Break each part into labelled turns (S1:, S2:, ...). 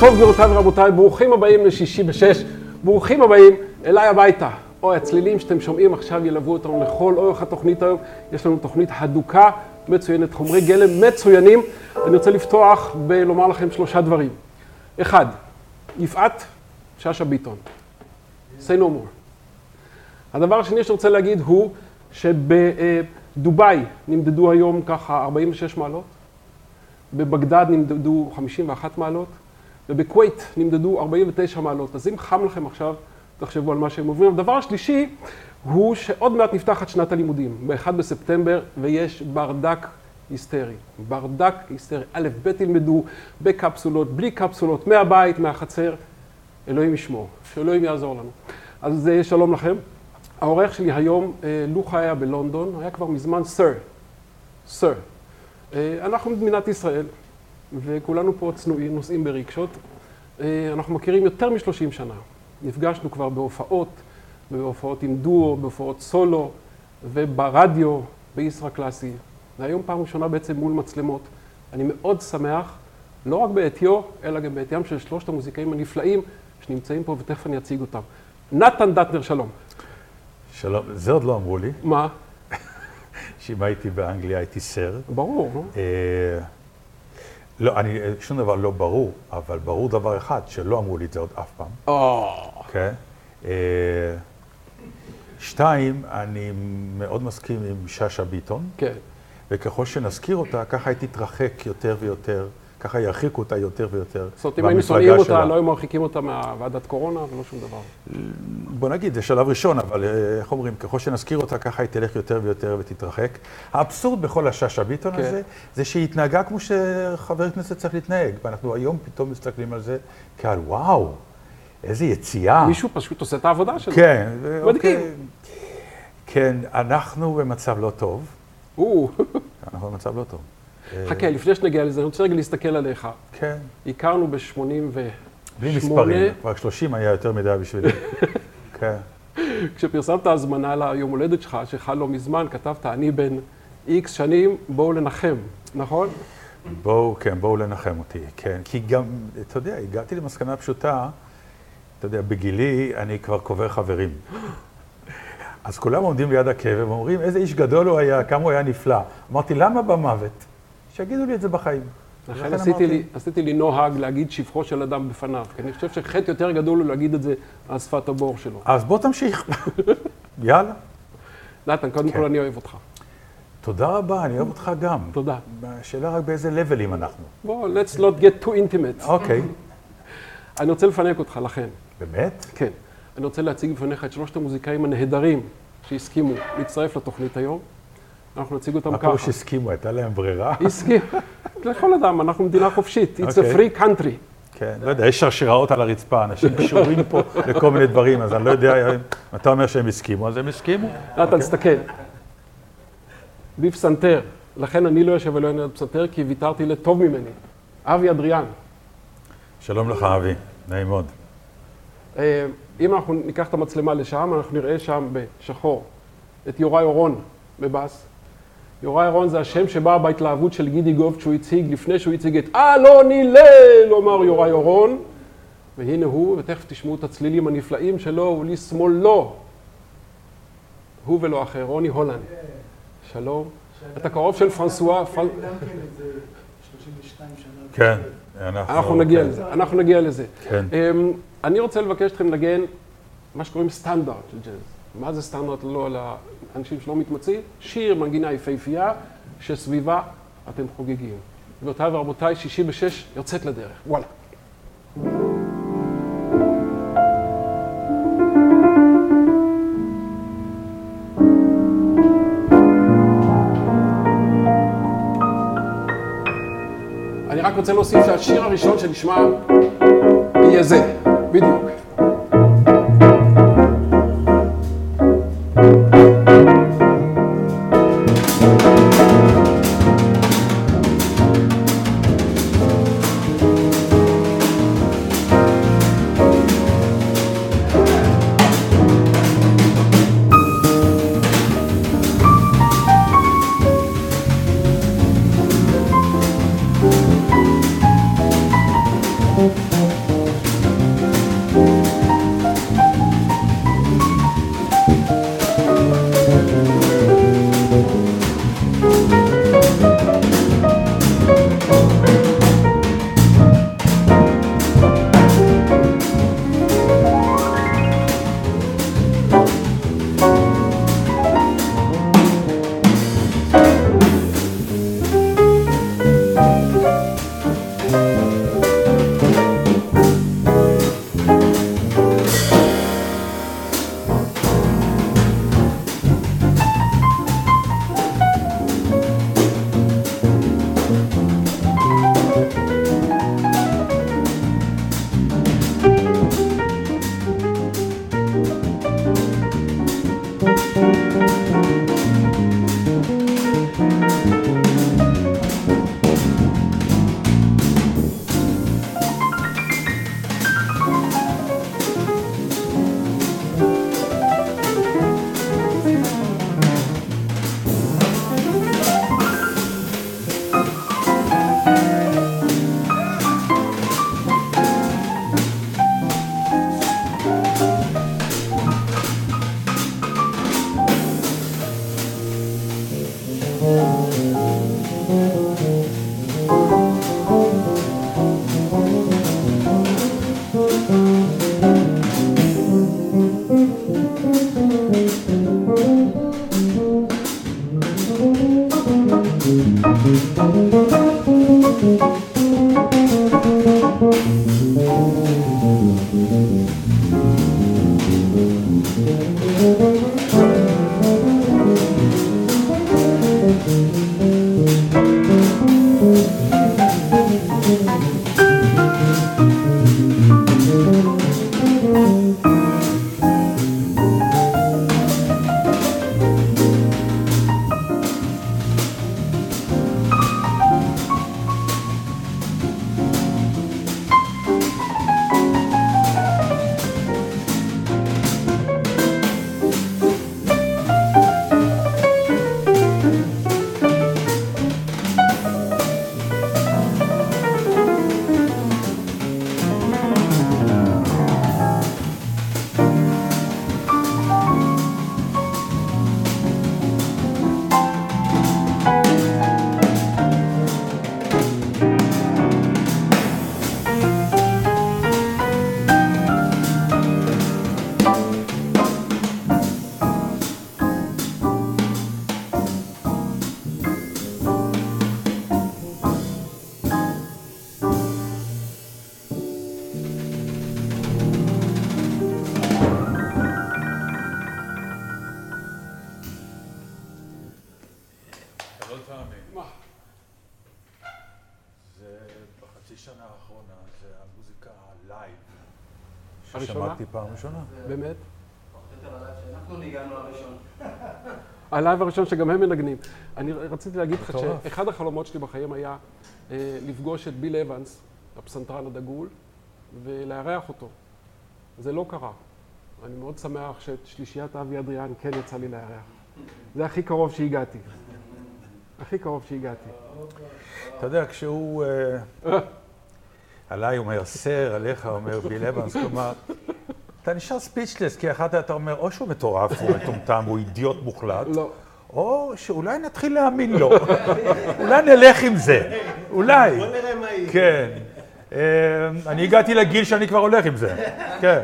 S1: טוב גבירותיי ורבותיי, ברוכים הבאים לשישי בשש, ברוכים הבאים אליי הביתה. אוי, הצלילים שאתם שומעים עכשיו ילוו אותנו לכל אורך התוכנית היום. יש לנו תוכנית הדוקה, מצוינת, חומרי גלם מצוינים. אני רוצה לפתוח ולומר לכם שלושה דברים. אחד, יפעת שאשא ביטון, say no more. הדבר השני שאני רוצה להגיד הוא שבדובאי נמדדו היום ככה 46 מעלות, בבגדד נמדדו 51 מעלות, ובכווית נמדדו 49 מעלות. אז אם חם לכם עכשיו, תחשבו על מה שהם עוברים. הדבר השלישי הוא שעוד מעט נפתחת שנת הלימודים, ב-1 בספטמבר, ויש ברדק היסטרי. ברדק היסטרי. א', ב' תלמדו בקפסולות, בלי קפסולות, מהבית, מהחצר. אלוהים ישמור, שאלוהים יעזור לנו. אז שלום לכם. העורך שלי היום, לוחה היה בלונדון, היה כבר מזמן סר. סר. אנחנו מדינת ישראל, וכולנו פה צנועים, נוסעים ברגשות. אנחנו מכירים יותר מ-30 שנה. נפגשנו כבר בהופעות, בהופעות עם דואו, בהופעות סולו, וברדיו, בישרא קלאסי. והיום פעם ראשונה בעצם מול מצלמות. אני מאוד שמח, לא רק בעטיו, אלא גם בעטיים של שלושת המוזיקאים הנפלאים שנמצאים פה, ותכף אני אציג אותם. נתן דטנר, שלום.
S2: שלום, זה עוד לא אמרו לי.
S1: מה?
S2: שאם הייתי באנגליה הייתי סר.
S1: ברור, נו.
S2: לא, אני, שום דבר לא ברור, אבל ברור דבר אחד, שלא אמרו לי את זה עוד אף פעם.
S1: או,
S2: כן? שתיים, אני מאוד מסכים עם שאשא ביטון,
S1: כן.
S2: וככל שנזכיר אותה, ככה היא תתרחק יותר ויותר, ככה ירחיקו אותה יותר ויותר.
S1: זאת אומרת, אם היינו שונאים אותה, לא היו מרחיקים אותה מהוועדת קורונה ולא שום דבר.
S2: בוא נגיד, זה שלב ראשון, אבל איך אומרים, ככל שנזכיר אותה, ככה היא תלך יותר ויותר ותתרחק. האבסורד בכל השאשא ביטון
S1: כן.
S2: הזה, זה שהיא התנהגה כמו שחבר כנסת צריך להתנהג. ואנחנו היום פתאום מסתכלים על זה כעל וואו, איזה יציאה.
S1: מישהו פשוט עושה את העבודה שלו.
S2: כן. ו-
S1: מדהים.
S2: אוקיי. כן, אנחנו במצב לא טוב. אנחנו במצב לא טוב.
S1: חכה, לפני שנגיע לזה, אני רוצה רגע להסתכל עליך.
S2: כן.
S1: הכרנו ב-88.
S2: בלי מספרים, כבר 30 היה יותר מדי בשבילי. כן.
S1: כשפרסמת הזמנה ליום הולדת שלך, שחל לא מזמן, כתבת, אני בן איקס שנים, בואו לנחם, נכון?
S2: בואו, כן, בואו לנחם אותי, כן. כי גם, אתה יודע, הגעתי למסקנה פשוטה, אתה יודע, בגילי אני כבר קובר חברים. אז כולם עומדים ליד הקבר ואומרים, איזה איש גדול הוא היה, כמה הוא היה נפלא. אמרתי, למה במוות? שיגידו לי את זה בחיים.
S1: לכן עשיתי
S2: אמרתי,
S1: לי, עשיתי לי נוהג להגיד שבחו של אדם בפניו, כי אני חושב שחטא יותר גדול הוא להגיד את זה על שפת הבור שלו.
S2: אז בוא תמשיך. יאללה.
S1: נתן, קודם
S2: כן.
S1: כל אני אוהב אותך.
S2: תודה רבה, אני אוהב אותך גם.
S1: תודה.
S2: השאלה רק באיזה לבלים אנחנו.
S1: בוא, let's not get too intimate.
S2: אוקיי.
S1: אני רוצה לפנק אותך, לכן.
S2: באמת?
S1: כן. אני רוצה להציג בפניך את שלושת המוזיקאים הנהדרים שהסכימו להצטרף לתוכנית היום. אנחנו נציג אותם ככה.
S2: פירוש הסכימו? הייתה להם ברירה?
S1: הסכים. לכל אדם, אנחנו מדינה חופשית. It's a
S2: אוקיי.
S1: free country.
S2: כן, לא יודע, יש שרשראות על הרצפה, אנשים קשורים פה לכל מיני דברים, אז אני לא יודע, אתה אומר שהם הסכימו, אז הם הסכימו.
S1: נתן, תסתכל. בפסנתר. לכן אני לא יושב ולא אענה על פסנתר, כי ויתרתי לטוב ממני. אבי אדריאן.
S2: שלום לך, אבי, נעים מאוד.
S1: אה, אם אנחנו ניקח את המצלמה לשם, אנחנו נראה שם בשחור את יוראי אורון בבאס. יוראי אורון זה השם שבא בהתלהבות של גידי גוב כשהוא הציג, לפני שהוא הציג את אלון הלל, אמר יוראי אורון. והנה הוא, ותכף תשמעו את הצלילים הנפלאים שלו, ולשמאלו. הוא ולא אחר, רוני הולנד. שלום. אתה קרוב של פרנסואה,
S3: כן איזה 32 שנה.
S2: כן, אנחנו...
S1: נגיע
S2: כן.
S1: לזה, אנחנו נגיע לזה.
S2: כן.
S1: אני רוצה לבקש אתכם לנגן מה שקוראים סטנדרט של ג'אז. מה זה סטנדרט לא לאנשים שלא מתמצאים? שיר, מנגינה יפהפייה, שסביבה אתם חוגגים. גבירותיי ורבותיי, שישי בשש יוצאת לדרך. וואלה. אני רק רוצה להוסיף שהשיר הראשון שנשמע יהיה זה, בדיוק.
S2: לא תאמין. זה בחצי שנה האחרונה, זה המוזיקה ה
S1: live.
S2: ששמעתי פעם ראשונה.
S1: באמת?
S3: ה live הראשון.
S1: שגם הם מנגנים. אני רציתי להגיד לך. שאחד החלומות שלי בחיים היה אה, לפגוש את ביל אבנס, הפסנתרן הדגול, ולארח אותו. זה לא קרה. אני מאוד שמח שאת שלישיית אבי אדריאן כן יצא לי לארח. זה הכי קרוב שהגעתי. הכי קרוב שהגעתי.
S2: אתה יודע, כשהוא אה, עליי אומר סר, עליך אומר ביל אבנס, כלומר, אתה נשאר ספיצ'לס, כי אחת אתה אומר, או שהוא מטורף, הוא מטומטם, הוא אידיוט מוחלט,
S1: לא.
S2: או שאולי נתחיל להאמין לו. אולי נלך עם זה. אולי.
S3: בוא נראה מה יהיה.
S2: כן. אה, אני הגעתי לגיל שאני כבר הולך עם זה. כן.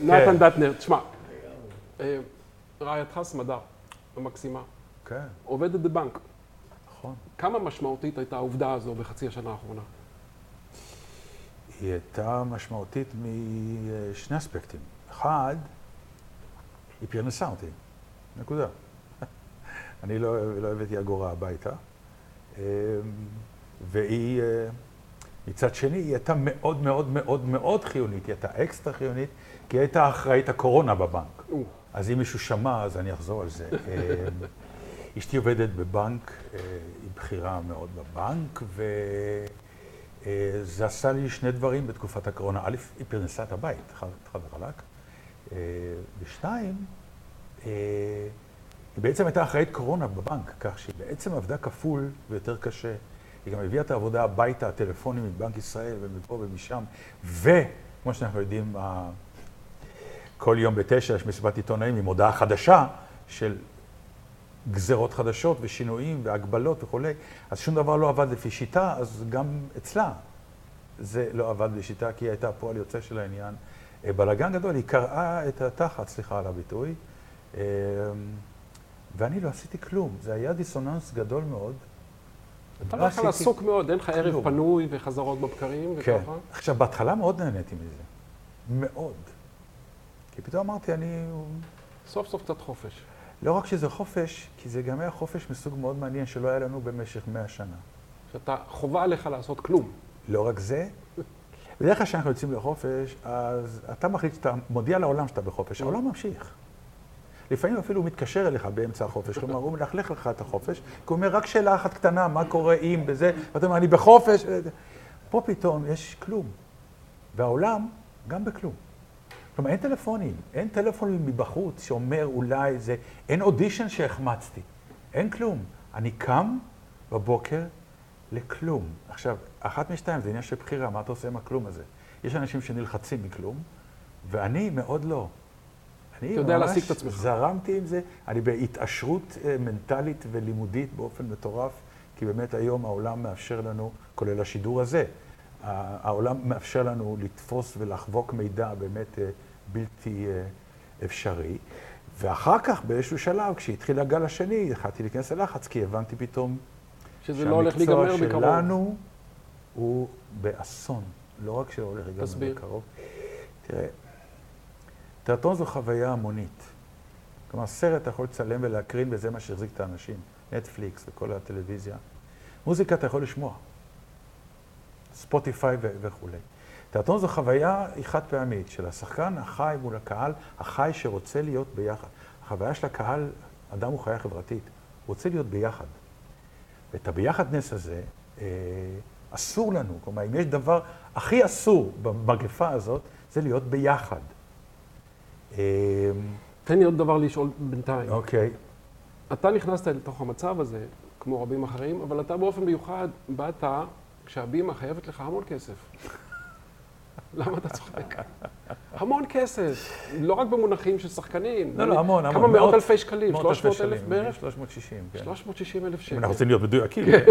S1: נתן דטנר, תשמע, אה, רעייתך סמדר, המקסימה,
S2: כן,
S1: עובדת בבנק.
S2: נכון.
S1: כמה משמעותית הייתה העובדה הזו בחצי השנה האחרונה?
S2: היא הייתה משמעותית משני אספקטים. אחד, היא פרנסה אותי, נקודה. אני לא, לא הבאתי אגורה הביתה. אמ, והיא, אה, מצד שני, היא הייתה מאוד מאוד מאוד מאוד חיונית. היא הייתה אקסטרה חיונית, כי היא הייתה אחראית הקורונה בבנק. אז אם מישהו שמע, אז אני אחזור על זה. אשתי עובדת בבנק, אה, היא בכירה מאוד בבנק, וזה עשה לי שני דברים בתקופת הקורונה. א', היא פרנסה את הבית, חד וחלק. אה, ושתיים, אה, היא בעצם הייתה אחראית קורונה בבנק, כך שהיא בעצם עבדה כפול ויותר קשה. היא גם הביאה את העבודה הביתה, הטלפונים מבנק ישראל ומפה ומשם, וכמו שאנחנו יודעים, כל יום בתשע יש מסיבת עיתונאים עם הודעה חדשה של גזרות חדשות ושינויים והגבלות וכולי, אז שום דבר לא עבד לפי שיטה, אז גם אצלה זה לא עבד בשיטה, כי היא הייתה פועל יוצא של העניין. אה, בלאגן גדול, היא קרעה את התחת, סליחה על הביטוי, אה, ואני לא עשיתי כלום. זה היה דיסוננס גדול מאוד.
S1: אתה בדרך כלל עסוק מאוד, אין לך ערב
S2: כלום.
S1: פנוי וחזרות בבקרים
S2: כן.
S1: וככה?
S2: עכשיו, בהתחלה מאוד נהניתי מזה. מאוד. כי פתאום אמרתי, אני...
S1: סוף סוף קצת חופש.
S2: לא רק שזה חופש, כי זה גם היה חופש מסוג מאוד מעניין שלא היה לנו במשך מאה שנה.
S1: שאתה, חובה עליך לעשות כלום.
S2: לא רק זה, בדרך כלל כשאנחנו יוצאים לחופש, אז אתה מחליט שאתה מודיע לעולם שאתה בחופש, העולם ממשיך. לפעמים אפילו הוא מתקשר אליך באמצע החופש, כלומר, הוא מלכלך לך את החופש, כי הוא אומר, רק שאלה אחת קטנה, מה קורה אם, בזה, ואתה אומר, אני בחופש. פה פתאום יש כלום. והעולם, גם בכלום. כלומר, אין טלפונים, אין טלפון מבחוץ שאומר אולי זה, אין אודישן שהחמצתי, אין כלום. אני קם בבוקר לכלום. עכשיו, אחת משתיים, זה עניין של בחירה, מה אתה עושה עם הכלום הזה? יש אנשים שנלחצים מכלום, ואני מאוד לא. אני
S1: אתה יודע להשיג את עצמך.
S2: זרמתי עם זה, אני בהתעשרות אה, מנטלית ולימודית באופן מטורף, כי באמת היום העולם מאפשר לנו, כולל השידור הזה, העולם מאפשר לנו לתפוס ולחבוק מידע באמת אה, בלתי אה, אפשרי. ואחר כך, באיזשהו שלב, כשהתחיל הגל השני, התחלתי להיכנס ללחץ, כי הבנתי פתאום
S1: שזה לא הולך להיגמר בקרוב.
S2: שהמקצוע שלנו הוא באסון, לא רק שלא הולך להיגמר
S1: תסביר.
S2: בקרוב. תראה, תיאטרון זו חוויה המונית. כלומר, סרט אתה יכול לצלם ולהקרין, וזה מה שהחזיק את האנשים. נטפליקס וכל הטלוויזיה. מוזיקה אתה יכול לשמוע. ספוטיפיי ו- וכולי. תיאטרון זו חוויה היא חד פעמית של השחקן החי מול הקהל, החי שרוצה להיות ביחד. החוויה של הקהל, אדם הוא חיה חברתית, הוא רוצה להיות ביחד. ואת הביחדנס הזה אה, אסור לנו. כלומר, אם יש דבר הכי אסור במגפה הזאת, זה להיות ביחד. אה,
S1: תן לי עוד דבר לשאול בינתיים.
S2: אוקיי.
S1: אתה נכנסת לתוך המצב הזה, כמו רבים אחרים, אבל אתה באופן מיוחד באת כשהבימה חייבת לך המון כסף. למה אתה צוחק? המון כסף, לא רק במונחים של שחקנים.
S2: לא, לא, המון, המון.
S1: כמה מאות אלפי שקלים?
S2: מאות אלפי
S1: 300 אלף בערך?
S2: 360, כן.
S1: 360 אלף שקל.
S2: אנחנו רוצים להיות מדויקים, כן.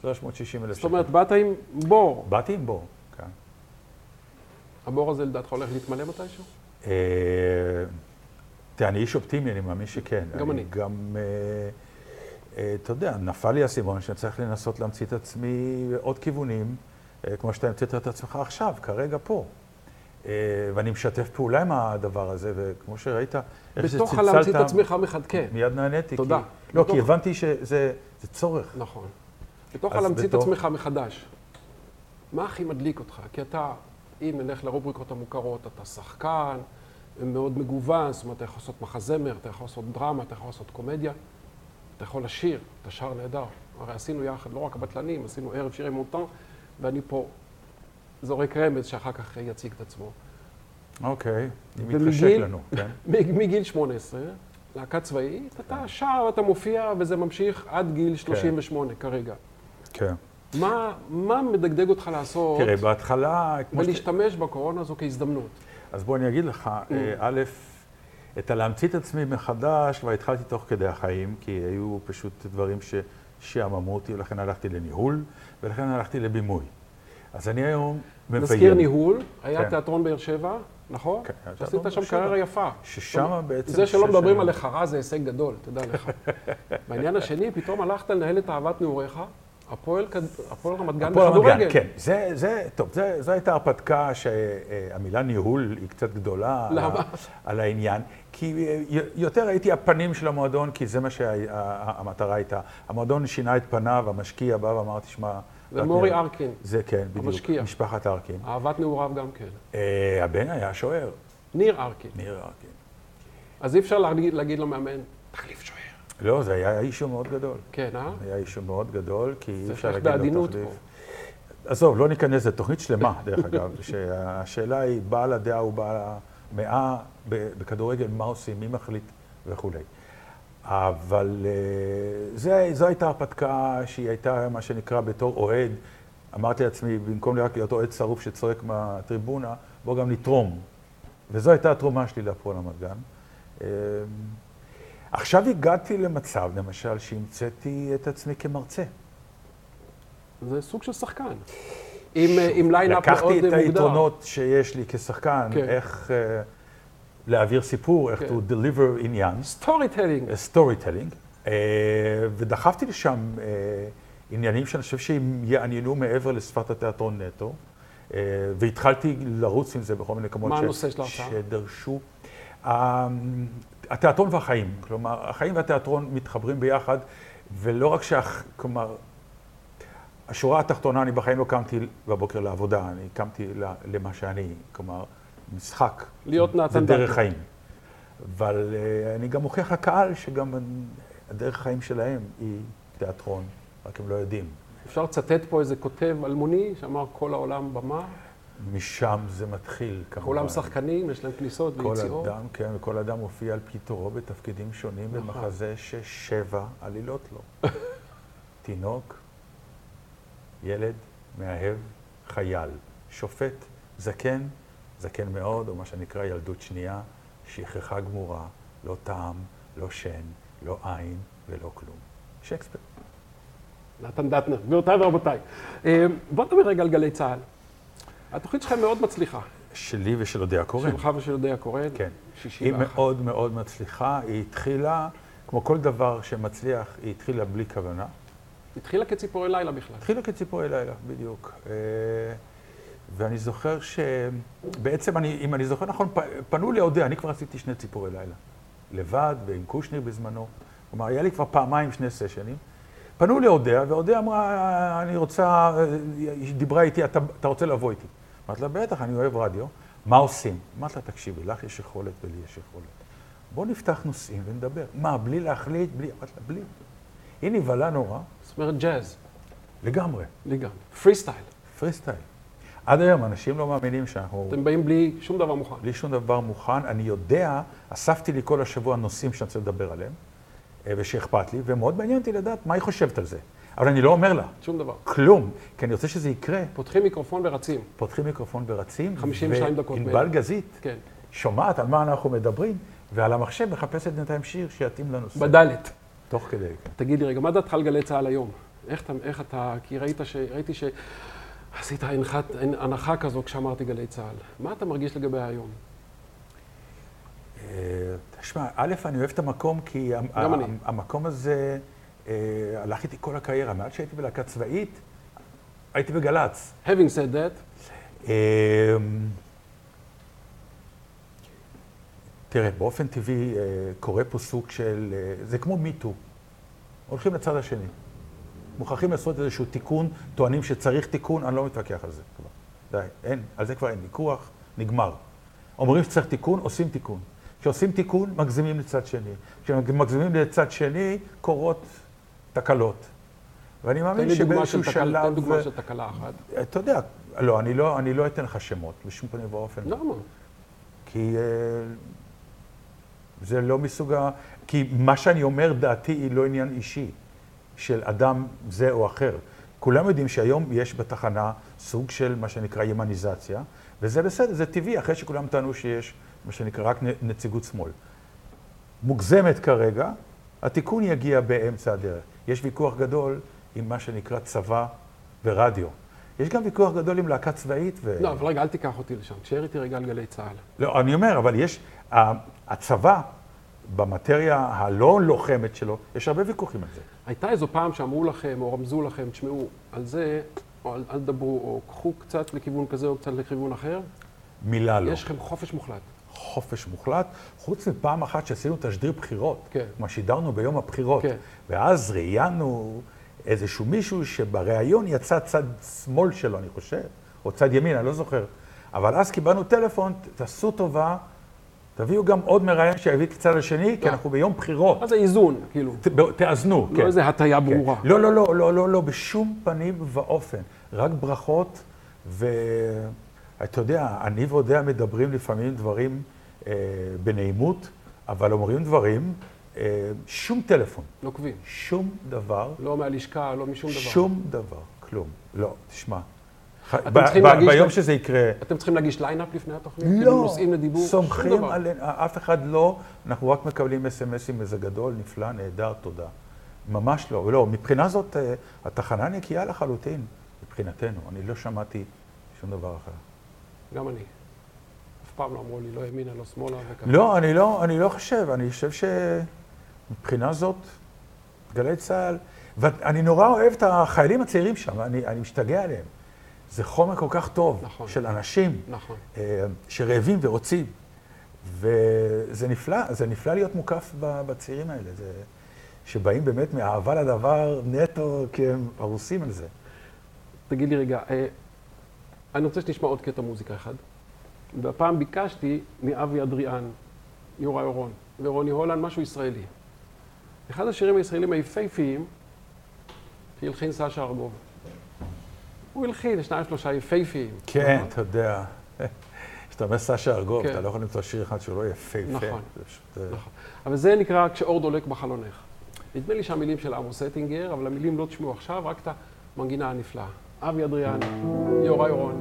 S2: 360 אלף
S1: זאת
S2: שקל.
S1: אומרת, באת עם בור.
S2: באתי עם בור, כן.
S1: הבור הזה לדעתך הולך להתמלא מתישהו?
S2: אה, תראה, אני איש אופטימי, אני מאמין שכן.
S1: גם אני.
S2: גם, אה, אה, אתה יודע, נפל לי האסימון שאני צריך לנסות להמציא את עצמי עוד כיוונים, כמו שאתה המצאת את עצמך עכשיו, כרגע פה. אה, ואני משתף פעולה עם הדבר הזה, וכמו שראית, איך
S1: בתוך
S2: שצלצלת,
S1: הלהמציא את עצמך מחד, כן.
S2: מיד נעניתי.
S1: תודה.
S2: כי, לא,
S1: בתוך-
S2: כי הבנתי שזה זה צורך.
S1: נכון. בתוך הלהמציא את
S2: בתוך-
S1: עצמך מחדש. מה הכי מדליק אותך? כי אתה, אם נלך לרובריקות המוכרות, אתה שחקן, מאוד מגוון, זאת אומרת, אתה יכול לעשות מחזמר, אתה יכול לעשות דרמה, אתה יכול לעשות קומדיה, אתה יכול לשיר, אתה שר נהדר. הרי עשינו יחד, לא רק הבטלנים, עשינו ערב שירי מונטן, ואני פה זורק רמז שאחר כך יציג את עצמו.
S2: אוקיי, אם מתחשק לנו, כן.
S1: מגיל 18, להקה צבאית, אתה שר, אתה מופיע, וזה ממשיך עד גיל 38 כרגע.
S2: כן.
S1: מה, מה מדגדג אותך לעשות
S2: תראה, בהתחלה, כמו ש...
S1: ולהשתמש בקורונה הזו כהזדמנות?
S2: אז בוא אני אגיד לך,
S1: Mm.
S2: אה, א', את הלהמציא את עצמי מחדש כבר התחלתי תוך כדי החיים, כי היו פשוט דברים ששעממו אותי, ולכן הלכתי לניהול, ולכן הלכתי לבימוי. אז אני היום מביים.
S1: נזכיר ניהול, היה
S2: כן.
S1: תיאטרון באר שבע, נכון?
S2: כן, היה
S1: שעשית
S2: תיאטרון
S1: שם
S2: באר שבע.
S1: קריירה יפה.
S2: ששם בעצם...
S1: זה שלא מדברים עליך רע זה הישג גדול, תדע לך. בעניין השני, פתאום הלכת לנהל את אהבת נעוריך, הפועל רמת גן בכדורגל.
S2: כן. זה, זה, טוב, זה, זו הייתה הרפתקה שהמילה ניהול היא קצת גדולה. על
S1: למה?
S2: על העניין. כי אה, יותר הייתי הפנים של המועדון, כי זה מה שהמטרה הייתה. המועדון שינה את פניו, המשקיע בא ואמר, תשמע...
S1: זה מורי
S2: נראה."
S1: ארקין,
S2: זה כן, בדיוק.
S1: המשקיע.
S2: משפחת ארקין.
S1: אהבת נעוריו גם כן.
S2: אה, הבן היה שוער,
S1: ניר ארקין.
S2: ניר ארקין.
S1: אז אי אפשר להגיד, להגיד למאמן, תחליף שוער.
S2: לא, זה היה אישו מאוד גדול.
S1: כן, אה?
S2: היה אישו מאוד גדול, כי אי
S1: צריך
S2: אפשר להגיד לו
S1: בעדינות
S2: תחליף.
S1: פה.
S2: עזוב, לא ניכנס, זו תוכנית שלמה, דרך אגב, שהשאלה היא, בעל הדעה הוא בעל המאה בכדורגל, מה עושים, מי מחליט וכולי. אבל אה, זה, זו הייתה הרפתקה שהיא הייתה, מה שנקרא, בתור אוהד. אמרתי לעצמי, במקום רק להיות אוהד שרוף שצועק מהטריבונה, בוא גם נתרום. וזו הייתה התרומה שלי להפועל רמת גן. עכשיו הגעתי למצב, למשל, שהמצאתי את עצמי כמרצה.
S1: זה סוג של שחקן. עם, אה, עם line-up מאוד
S2: לקחתי
S1: אה,
S2: את
S1: מוגדר.
S2: היתרונות שיש לי כשחקן,
S1: כן.
S2: איך אה, להעביר סיפור, איך
S1: כן.
S2: to deliver עניין, storytelling. storytelling, ודחפתי לשם אה, עניינים שאני חושב שהם יעניינו מעבר לשפת התיאטרון נטו, אה, והתחלתי לרוץ עם זה בכל מיני מקומות
S1: מה הנושא של ההרצאה?
S2: שדרשו. התיאטרון והחיים, כלומר, החיים והתיאטרון מתחברים ביחד, ולא רק שה... כלומר, השורה התחתונה, אני בחיים לא קמתי בבוקר לעבודה, אני קמתי למה שאני, כלומר, משחק.
S1: להיות נתן
S2: דרך. חיים. אבל אה, אני גם מוכיח לקהל שגם הדרך חיים שלהם היא תיאטרון, רק הם לא יודעים.
S1: אפשר לצטט פה איזה כותב אלמוני שאמר כל העולם במה,
S2: משם זה מתחיל, כמובן.
S1: כולם שחקנים, יש להם כניסות
S2: כל
S1: ויציאות.
S2: אדם, כן, וכל אדם מופיע על פי תורו בתפקידים שונים
S1: נכון.
S2: במחזה ששבע עלילות לו. תינוק, ילד, מאהב, חייל, שופט, זקן, זקן מאוד, או מה שנקרא ילדות שנייה, שכחה גמורה, לא טעם, לא שן, לא עין ולא כלום. שייקספיר.
S1: נתן דטנר, גבירותיי ורבותיי. אה, בוא נדבר רגע על גלי צה"ל. התוכנית שלכם מאוד מצליחה.
S2: שלי ושל אודיה קורן.
S1: שלך ושל יהודי הקורן.
S2: כן. היא
S1: 61.
S2: מאוד מאוד מצליחה, היא התחילה, כמו כל דבר שמצליח, היא התחילה בלי כוונה.
S1: התחילה כציפורי לילה בכלל.
S2: התחילה כציפורי לילה, בדיוק. אה, ואני זוכר שבעצם, אני, אם אני זוכר נכון, פנו לאודיה, אני כבר עשיתי שני ציפורי לילה. לבד ועם קושניר בזמנו. כלומר, היה לי כבר פעמיים שני סשנים. פנו לאודיה, ואודיה אמרה, אני רוצה, היא דיברה איתי, אתה, אתה רוצה לבוא איתי. אמרתי לה, בטח, אני אוהב רדיו. מה עושים? אמרתי לה, תקשיבי, לך יש יכולת ולי יש יכולת. בואו נפתח נושאים ונדבר. מה, בלי להחליט? בלי... אמרתי לה, בלי. היא נבהלה נורא,
S1: זאת אומרת ג'אז,
S2: לגמרי,
S1: לגמרי. פרי סטייל.
S2: פרי סטייל. עד היום אנשים לא מאמינים שאנחנו...
S1: אתם באים בלי שום דבר מוכן.
S2: בלי שום דבר מוכן. אני יודע, אספתי לי כל השבוע נושאים שאני רוצה לדבר עליהם, ושאכפת לי, ומאוד מעניין אותי לדעת מה היא חושבת על זה. אבל אני לא אומר לה
S1: שום דבר.
S2: כלום, כי אני רוצה שזה יקרה.
S1: פותחים מיקרופון ורצים.
S2: פותחים מיקרופון ורצים.
S1: 52 דקות
S2: וענבל. גזית
S1: כן.
S2: שומעת על מה אנחנו מדברים, ועל המחשב מחפשת בינתיים שיר שיתאים לנושא.
S1: בדלת.
S2: תוך כדי, כן.
S1: תגיד לי רגע, מה דעתך על גלי צה"ל היום? איך אתה, איך אתה, כי ראית ש... ראיתי שעשית הנחת, הנחה כזו כשאמרתי גלי צה"ל. מה אתה מרגיש לגבי היום?
S2: תשמע, א', אני אוהב את המקום, כי המקום הזה אה, הלך איתי כל הקריירה. מאז שהייתי בלהקה צבאית, הייתי בגל"צ.
S1: Having said that,
S2: אמ, תראה, באופן טבעי אה, קורה פה סוג של, אה, זה כמו מיטו. הולכים לצד השני. מוכרחים לעשות איזשהו תיקון, טוענים שצריך תיקון, אני לא מתווכח על זה. כבר. די, אין, על זה כבר אין ויכוח, נגמר. אומרים שצריך תיקון, עושים תיקון. כשעושים תיקון, מגזימים לצד שני. כשמגזימים לצד שני, קורות תקלות. ואני מאמין שבאיזשהו שלב...
S1: תן דוגמה של תקלה אחת.
S2: אתה יודע, לא, אני לא, אני לא אתן לך שמות, בשום פנים ואופן.
S1: למה?
S2: כי אה, זה לא מסוג ה... כי מה שאני אומר, דעתי היא לא עניין אישי של אדם זה או אחר. כולם יודעים שהיום יש בתחנה סוג של מה שנקרא ימניזציה, וזה בסדר, זה טבעי, אחרי שכולם טענו שיש מה שנקרא רק נציגות שמאל. מוגזמת כרגע, התיקון יגיע באמצע הדרך. יש ויכוח גדול עם מה שנקרא צבא ורדיו. יש גם ויכוח גדול עם להקה צבאית ו...
S1: לא, אבל רגע, אל תיקח אותי לשם. תשאר איתי רגע על גלי צה"ל.
S2: לא, אני אומר, אבל יש, הצבא, במטריה הלא לוחמת שלו, יש הרבה ויכוחים על זה.
S1: הייתה איזו פעם שאמרו לכם, או רמזו לכם, תשמעו, על זה, או אל, אל תדברו, או קחו קצת לכיוון כזה או קצת לכיוון אחר.
S2: מילה לא.
S1: יש לכם חופש מוחלט.
S2: חופש מוחלט, חוץ מפעם אחת שעשינו תשדיר בחירות.
S1: כן.
S2: מה שידרנו ביום הבחירות.
S1: כן.
S2: ואז ראיינו איזשהו מישהו שבריאיון יצא צד שמאל שלו, אני חושב, או צד ימין, אני לא זוכר. אבל אז קיבלנו טלפון, תעשו טובה, תביאו גם עוד מראיין שיביא את הצד השני, כי. אנחנו ביום בחירות.
S1: מה זה איזון, כאילו?
S2: תאזנו,
S1: לא
S2: כן.
S1: איזה הטיה
S2: כן.
S1: ברורה.
S2: לא, לא, לא, לא, לא, לא, בשום פנים ואופן. רק ברכות, ואתה יודע, אני ואודיה מדברים לפעמים דברים אה, בנעימות, אבל אומרים דברים, אה, שום טלפון,
S1: נוקבים.
S2: שום דבר,
S1: לא מהלשכה, לא משום דבר.
S2: שום דבר, כלום. לא, תשמע. ביום שזה יקרה,
S1: אתם צריכים להגיש lineup לפני התוכנית? כאילו
S2: לא,
S1: נושאים לדיבור? שום
S2: סומכים. עלינו, אף אחד לא, אנחנו רק מקבלים אס.אם.אסים, איזה גדול, נפלא, נהדר, תודה. ממש לא, לא, מבחינה זאת, אה, התחנה נקייה לחלוטין, מבחינתנו, אני לא שמעתי שום דבר אחר.
S1: גם אני. אף פעם לא אמרו לי, לא ימינה, לא שמאלה וככה.
S2: לא, אני לא, אני לא חושב, אני חושב שמבחינה זאת, גלי צה"ל, ואני נורא אוהב את החיילים הצעירים שם, אני, אני משתגע עליהם. זה חומר כל כך טוב,
S1: נכון.
S2: של אנשים.
S1: נכון.
S2: אה, שרעבים ורוצים. וזה נפלא, זה נפלא להיות מוקף בצעירים האלה, זה, שבאים באמת מאהבה לדבר נטו, כי הם הרוסים על זה.
S1: תגיד לי רגע, אה, אני רוצה שנשמע עוד קטע מוזיקה אחד. והפעם ביקשתי מאבי אדריאן, יוראי אורון ורוני הולנד, משהו ישראלי. אחד השירים הישראלים היפהפיים שהלחין סשה ארגוב. הוא הלחין שניים שלושה יפהפיים.
S2: כן? אתה יודע, כשאתה אומר סשה ארגוב,
S1: כן.
S2: אתה לא יכול למצוא שיר אחד שהוא לא יפהפה.
S1: נכון.
S2: אה,
S1: נכון. אבל זה נקרא כשאור דולק בחלונך. נדמה לי שהמילים של עמוס אטינגר, אבל המילים לא תשמעו עכשיו, רק את המנגינה הנפלאה. אבי אדריאן, יוראי אורון,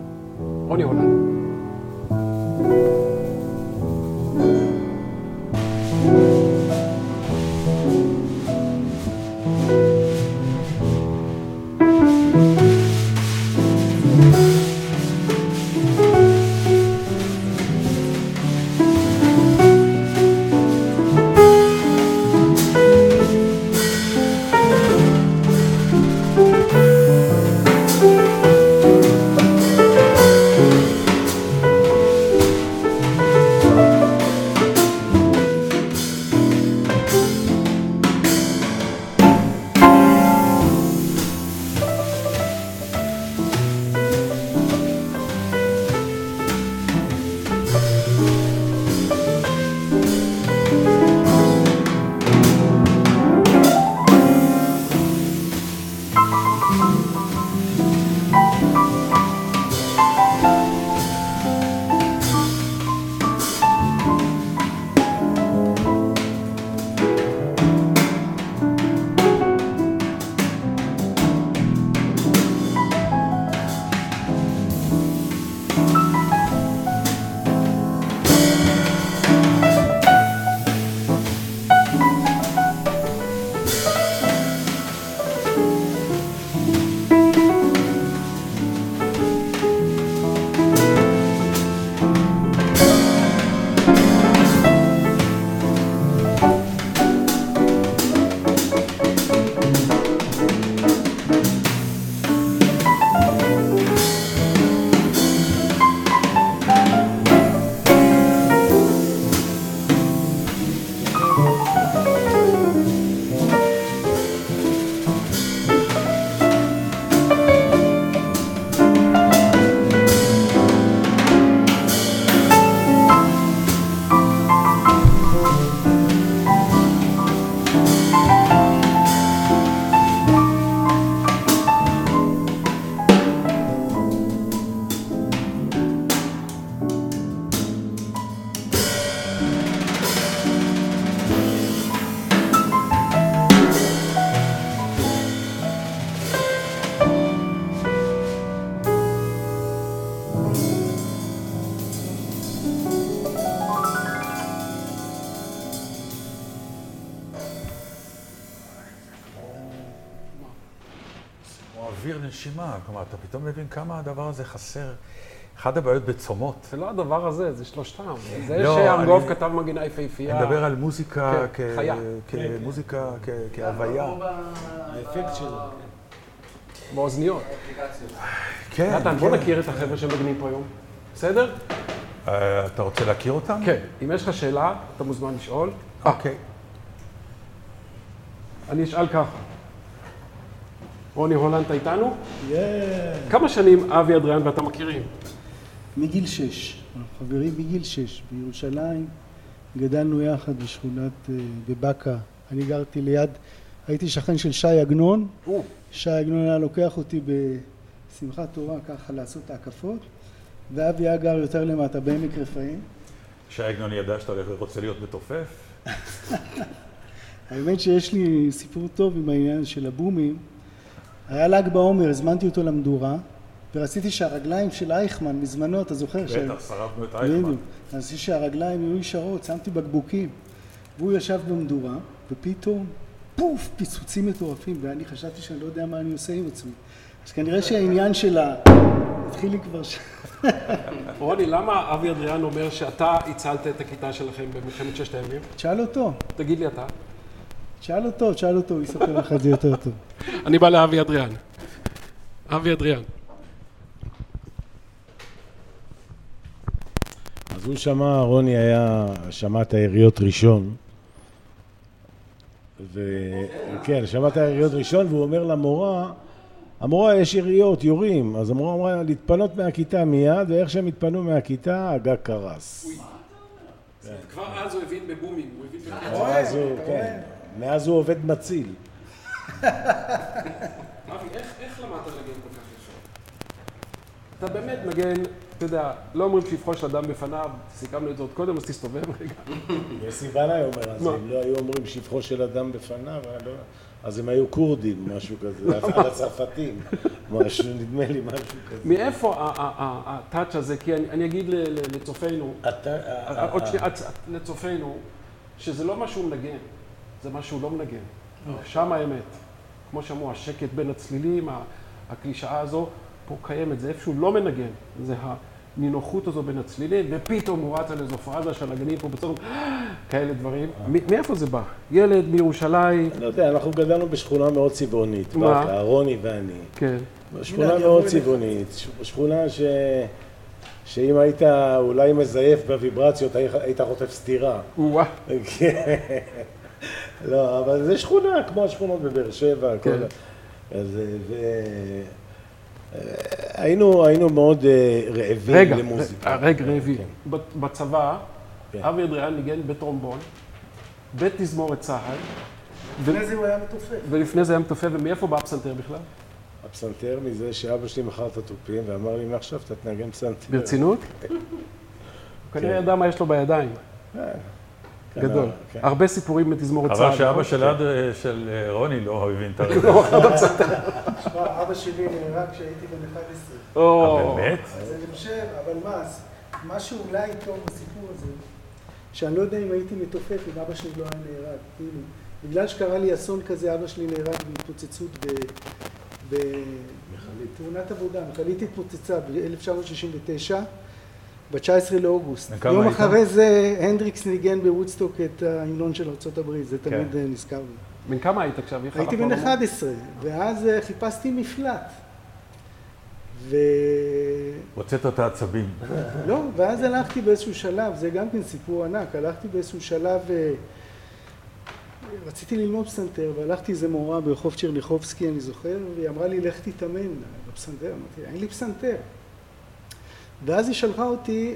S1: רוני הולנד.
S2: מבין כמה הדבר הזה חסר. אחת הבעיות בצומות.
S1: זה לא הדבר הזה, זה שלושתם. זה
S2: לא,
S1: שארגוב
S2: אני-
S1: כתב מנגינה יפהפייה.
S2: אני מדבר על מוזיקה
S1: כן,
S2: כ-
S1: חיה.
S2: כמוזיקה, כ- כהוויה.
S3: האפקט שלו.
S1: באוזניות.
S2: כן,
S1: נתן, בוא
S2: כן.
S1: נכיר את החבר'ה שמנגנים פה היום. בסדר?
S2: אה, אתה רוצה להכיר אותם?
S1: כן. אם יש לך שאלה, אתה מוזמן לשאול. אה,
S2: אוקיי.
S1: אני אשאל ככה. רוני הולנד, אתה איתנו?
S4: Yeah.
S1: כמה שנים אבי אדריאן ואתה מכירים?
S4: מגיל שש, אנחנו חברים מגיל שש, בירושלים, גדלנו יחד בשכונת, אה, בבאקה, אני גרתי ליד, הייתי שכן של שי עגנון, שי עגנון היה לוקח אותי בשמחת תורה ככה לעשות את ההקפות, ואבי היה גר יותר למטה בעמק רפאים.
S2: שי עגנון ידע שאתה רוצה להיות מתופף?
S4: האמת שיש לי סיפור טוב עם העניין של הבומים. היה ל"ג בעומר, הזמנתי אותו למדורה, ורציתי שהרגליים של אייכמן, בזמנו, אתה זוכר? שהם-
S2: בטח, שרפנו את אייכמן.
S4: בדיוק. רציתי שהרגליים יהיו ישרות, שמתי בקבוקים. והוא ישב במדורה, ופתאום, פוף, פיצוצים מטורפים, ואני חשבתי שאני לא יודע מה אני עושה עם עצמי. אז כנראה שהעניין של ה... התחיל לי כבר ש...
S1: רוני, למה אבי אדריאן אומר שאתה הצלת את הכיתה שלכם במלחמת ששת הימים?
S4: תשאל אותו,
S1: תגיד לי אתה.
S4: תשאל אותו, תשאל אותו, הוא יספר לך את זה יותר טוב.
S1: אני בא לאבי אדריאן. אבי אדריאן.
S5: אז הוא שמע, רוני היה, שמע את היריות ראשון. וכן, שמע את היריות ראשון, והוא אומר למורה, המורה, יש יריות, יורים. אז המורה אמרה להתפנות מהכיתה מיד, ואיך שהם התפנו מהכיתה, הגג קרס.
S1: כבר אז הוא הבין בבומים, הוא הבין בקצב.
S5: מאז הוא, עובד מציל.
S1: אבי, איך, איך למדת לנגן כל כך יפה? אתה באמת נגן, אתה יודע, לא אומרים שיפחוש אדם בפניו, סיכמנו את זה עוד קודם, אז תסתובב רגע.
S5: יוסי בנאי אומר, אז? אם לא היו אומרים שבחו של אדם בפניו, לא- אז הם היו כורדים, משהו כזה, על הצרפתים, משהו, נדמה לי משהו כזה.
S1: מאיפה הטאץ' הזה? כי אני, אגיד לצופינו, עוד שנייה, לצופינו, שזה לא מה שהוא מנגן, זה מה שהוא לא מנגן. שם האמת. כמו שאמרו, השקט בין הצלילים, הקלישאה הזו, פה קיימת, זה איפשהו לא מנגן. זה הנינוחות הזו בין הצלילים, ופתאום הוא רץ על איזו פרזה של נגנים פה בצורת, כאלה דברים. מאיפה זה בא? ילד מירושלים,
S5: לא יודע, אנחנו גדלנו בשכונה מאוד צבעונית,
S1: מה?
S5: רוני ואני.
S1: כן.
S5: שכונה מאוד צבעונית, שכונה ש... שאם היית אולי מזייף בוויברציות, היית- חוטף סטירה.
S1: או-אה.
S5: כן. לא, אבל זה שכונה, כמו השכונות בבאר שבע, כל
S1: כן.
S5: ה... אז, ו... אה, היינו, היינו מאוד אה, רעבים
S1: רגע,
S5: למוזיקה.
S1: רגע, רבי.
S5: כן.
S1: בצבא,
S5: כן.
S1: אבי אדריאן ניגן בטרומבון, בתזמורת צה"ל,
S4: לפני זה הוא היה מתופף.
S1: ולפני זה היה מתופף, ומאיפה בא הפסנתר בכלל?
S5: הפסנתר מזה שאבא שלי מכר את התופים ואמר לי, מעכשיו אתה תנגן פסנתר.
S1: ברצינות? הוא כנראה ידע מה יש לו בידיים,
S5: כן,
S1: גדול.
S5: כן.
S1: הרבה סיפורים בתזמורת צה"ל.
S2: אבל שאבא? של אד- של אה, רוני לא הבין את הרעיון.
S4: תשמע, אבא שלי נהרג כשהייתי בן 11.
S1: או,
S2: באמת?
S4: אז אני חושב, אבל מה, אז מה שאולי טוב בסיפור הזה, שאני לא יודע אם הייתי מתופף אם אבא שלי לא היה נהרג, כאילו, בגלל שקרה לי אסון כזה, אבא שלי נהרג בהתפוצצות ב... בתאונת עבודה, מכלית התפוצצה ב-1969, ב-19 לאוגוסט. יום
S2: היית?
S4: אחרי זה הנדריקס ניגן בוודסטוק את ההמנון של ארה"ב, זה תמיד
S2: כן.
S4: נזכר לי.
S1: בן כמה היית עכשיו? איך
S4: הייתי בן
S1: לא-
S4: 11, ואז אה, חיפשתי מפלט. ו...
S2: הוצאת את העצבים.
S4: לא, ואז הלכתי באיזשהו שלב, זה גם כן סיפור ענק, הלכתי באיזשהו שלב, אה, רציתי ללמוד פסנתר, והלכתי איזה מורה ברחוב צ'רניחובסקי, אני זוכר, והיא אמרה לי, לך תתאמן בפסנתר. אמרתי, אין לי פסנתר. ואז היא שלחה אותי,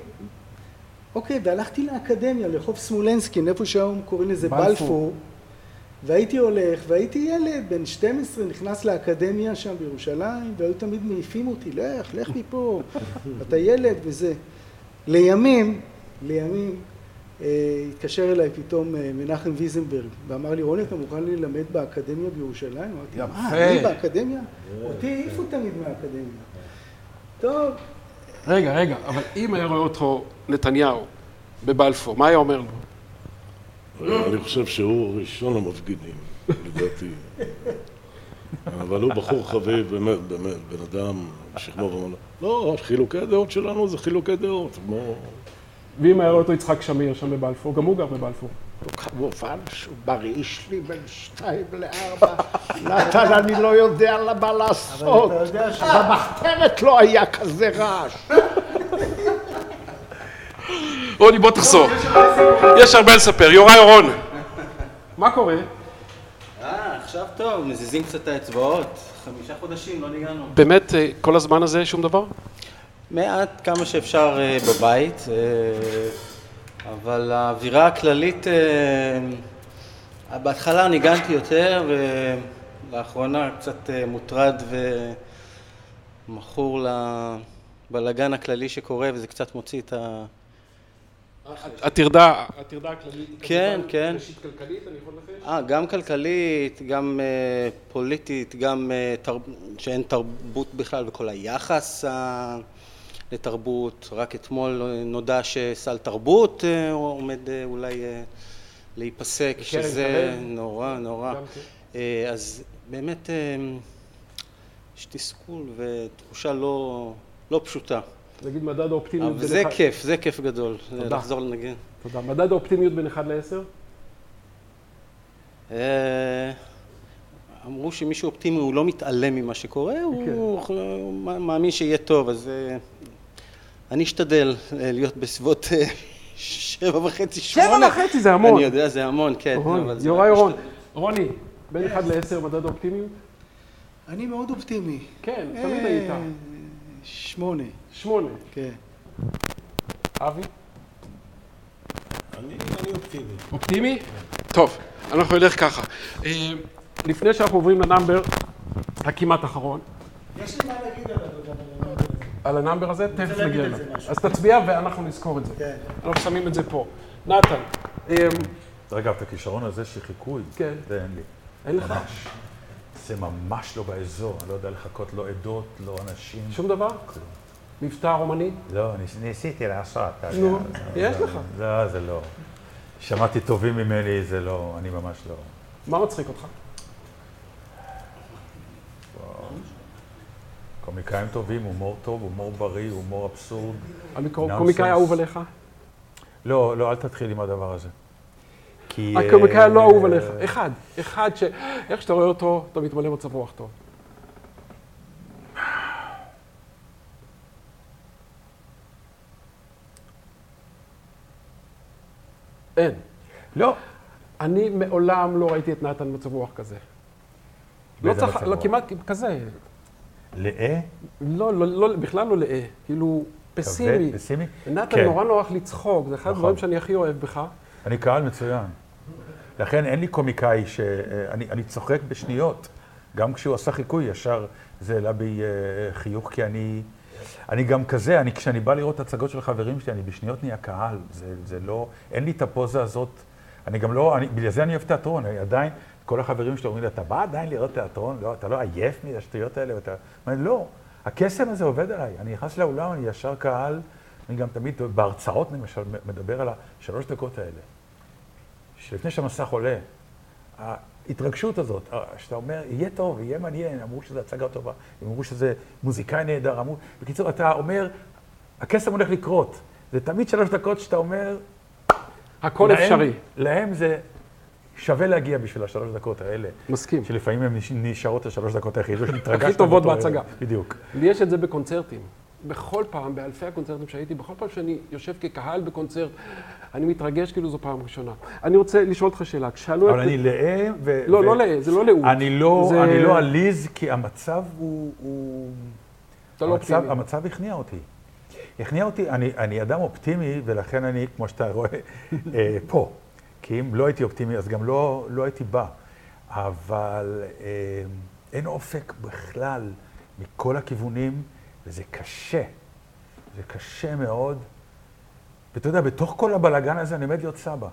S4: אוקיי, והלכתי לאקדמיה, לרחוב סמולנסקין, איפה שהיום קוראים לזה
S1: בלפור.
S4: והייתי הולך, והייתי ילד, בן 12, נכנס לאקדמיה שם בירושלים, והיו תמיד מעיפים אותי, לך, לך מפה, אתה ילד וזה. לימים, לימים, אה, התקשר אליי פתאום אה, מנחם ויזנברג, ואמר לי, רוני, אתה מוכן ללמד באקדמיה בירושלים? אמרתי, מה. אני באקדמיה? אותי העיפו תמיד מהאקדמיה. טוב,
S1: רגע, רגע, אבל אם היה רואה אותו נתניהו בבלפור, מה היה אומר לו?
S6: אני חושב שהוא ראשון המפגינים, לדעתי.
S3: אבל הוא בחור חביב, באמת, באמת, בן אדם, שכמו ומעלה. לא, חילוקי הדעות שלנו זה חילוקי דעות, כמו...
S1: ואם היה רואה אותו יצחק שמיר שם בבלפור, גם הוא גר בבלפור.
S6: כמובן שהוא בריא לי בין שתיים לארבע. נתן, אני לא יודע מה לעשות. במחתרת לא היה כזה רעש.
S1: רוני, בוא תחזור. יש הרבה לספר. יוראי אורון. מה קורה?
S7: אה, עכשיו טוב, מזיזים קצת את האצבעות. חמישה חודשים, לא ניגענו.
S1: באמת, אה, כל הזמן הזה שום דבר?
S7: מעט כמה שאפשר אה, בבית, אה, אבל האווירה הכללית, אה, בהתחלה ניגנתי יותר, ולאחרונה קצת אה, מוטרד ומכור לבלגן הכללי שקורה, וזה קצת מוציא את ה...
S1: הטרדה, הטרדה הכללית.
S7: כן, כן.
S1: ראשית כלכלית, אני יכול לנחש?
S7: אה, גם כלכלית, גם אה, פוליטית, גם אה, תר... שאין תרבות בכלל וכל היחס אה, לתרבות. רק אתמול נודע שסל תרבות אה, עומד אה, אולי אה, להיפסק, שזה. נורא נורא.
S1: כן.
S7: אז באמת יש תסכול ותחושה לא, לא פשוטה.
S1: נגיד מדד האופטימיות
S7: אבל זה
S1: אחד-
S7: כיף, זה כיף גדול,
S1: תודה.
S7: לחזור לנגן.
S1: תודה. מדד האופטימיות בין 1 ל-10?
S7: אה, אמרו שמישהו אופטימי הוא לא מתעלם ממה שקורה, הוא הוא מאמין שיהיה טוב, אז אני אשתדל אה, להיות בסביבות אה, שבע וחצי, שמונה.
S1: שבע וחצי זה המון.
S7: אני יודע, זה המון, כן. זה
S1: יוראי.
S7: משתדל.
S1: רוני, בין 1 ל-10 מדד האופטימיות?
S4: אני מאוד אופטימי.
S1: כן, תמיד היית.
S4: אה, שמונה,
S1: שמונה.
S4: כן.
S1: אבי?
S5: אני אני אופטימי.
S1: אופטימי? טוב, אנחנו נלך ככה. אה, לפני שאנחנו עוברים ל number הכמעט אחרון,
S5: יש לי מה להגיד אבל אני
S1: על ה number הזה, תכף נגיע
S5: על
S1: אליו.
S5: זה משהו.
S1: אז תצביע ואנחנו נזכור את זה.
S5: כן.
S1: אנחנו שמים את זה פה. נתן,
S2: רגע, את הכישרון הזה של חיקוי,
S1: כן.
S2: זה אין לי.
S1: אין לך
S2: ממש. זה ממש לא באזור, אני לא יודע לחכות לא עדות, לא אנשים.
S1: שום דבר? מבטא רומני?
S2: לא, ניס- ניסיתי לעשות.
S1: נו, יש
S2: זה-
S1: לך.
S2: לא, זה לא. שמעתי טובים ממני, זה לא, אני ממש לא.
S1: מה מצחיק אותך?
S2: קומיקאים טובים, הומור טוב, הומור בריא, הומור אבסורד.
S1: קומיקאי אהוב עליך?
S2: לא, לא, אל תתחיל עם הדבר הזה. כי...
S1: הקומיקאי
S2: אה,
S1: הלא אהוב עליך. אחד. אחד ש... איך שאתה רואה אותו, אתה מתמלא מצב רוח טוב. אין.
S2: לא.
S1: אני מעולם לא ראיתי את נתן במצב רוח כזה. לא צריך,
S2: מצב
S1: לא? כמעט כזה.
S2: לאה?
S1: לא, לא, לא, בכלל לא לאה. כאילו, פסימי.
S2: כבד, פסימי?
S1: נתן
S2: כן.
S1: נורא נוח לצחוק, זה אחד
S2: נכון.
S1: הדברים שאני הכי אוהב בך.
S2: אני קהל מצוין. לכן אין לי קומיקאי ש... אה, אני, אני צוחק בשניות. גם כשהוא עשה חיקוי, ישר זה העלה בי אה, חיוך, כי אני... אני גם כזה, אני, כשאני בא לראות הצגות של חברים שלי, אני בשניות נהיה קהל. זה, זה לא... אין לי את הפוזה הזאת. אני גם לא... אני, בגלל זה אני אוהב תיאטרון. אני עדיין... כל החברים שלי אומרים לי, אתה בא עדיין לראות תיאטרון? לא, אתה לא עייף מהשטויות האלה? ואתה... אומר, לא. הקסם הזה עובד עליי. אני נכנס לאולם, אני ישר קהל. אני גם תמיד, בהרצאות למשל, מדבר על השלוש דקות האלה. שלפני שהמסך עולה, ההתרגשות הזאת, שאתה אומר, יהיה טוב, יהיה מעניין, אמרו שזו הצגה טובה, אמרו שזה מוזיקאי נהדר, אמרו... בקיצור, אתה אומר, הקסם הולך לקרות. זה תמיד שלוש דקות שאתה אומר...
S1: הכל
S2: להם-
S1: אפשרי.
S2: להם זה שווה להגיע בשביל השלוש דקות האלה.
S1: מסכים.
S2: שלפעמים הן נש- נשארות השלוש דקות היחידות שהתרגשת.
S1: הכי טובות. בהצגה.
S2: בדיוק.
S1: לי יש את זה בקונצרטים. בכל פעם, באלפי הקונצרטים שהייתי, בכל פעם שאני יושב כקהל בקונצרט, אני מתרגש כאילו זו פעם ראשונה. אני רוצה לשאול אותך שאלה. כשאלו
S2: אבל אני לאה ו...
S1: לא,
S2: ו-
S1: לא לאה, זה לא לאות.
S2: אני לא,
S1: זה-
S2: אני לא עליז, כי המצב הוא... הוא...
S1: אתה לא
S2: המצב,
S1: אופטימי.
S2: המצב הכניע אותי. הכניע אותי, אני, אני אדם אופטימי, ולכן אני, כמו שאתה רואה, אה, פה. אם לא הייתי אופטימי, אז גם לא, לא הייתי בא. אבל אה, אין אופק בכלל מכל הכיוונים, וזה קשה. זה קשה מאוד. ואתה יודע, בתוך כל הבלגן הזה אני עומד להיות סבא.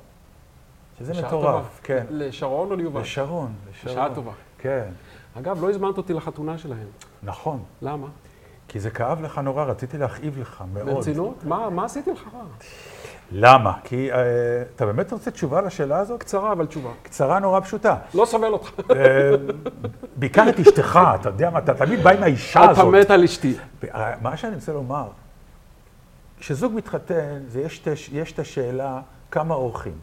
S2: שזה מטורף,
S1: טובה.
S2: כן.
S1: לשרון או ליובל?
S2: לשרון, לשרון.
S1: בשעה טובה.
S2: כן,
S1: אגב, לא הזמנת אותי לחתונה שלהם.
S2: נכון.
S1: למה?
S2: כי זה כאב לך נורא, רציתי להכאיב לך מאוד.
S1: ברצינות? מה מה עשיתי לך רע?
S2: למה? כי אה, אתה באמת רוצה תשובה לשאלה הזאת?
S1: קצרה, אבל תשובה.
S2: קצרה נורא פשוטה.
S1: לא סובל אותך.
S2: אה, בעיקר את אשתך, אתה יודע מה, אתה תמיד בא עם האישה
S1: אתה
S2: הזאת.
S1: מת על אשתי.
S2: מה שאני רוצה לומר, כשזוג מתחתן, זה יש, יש את השאלה כמה אורחים.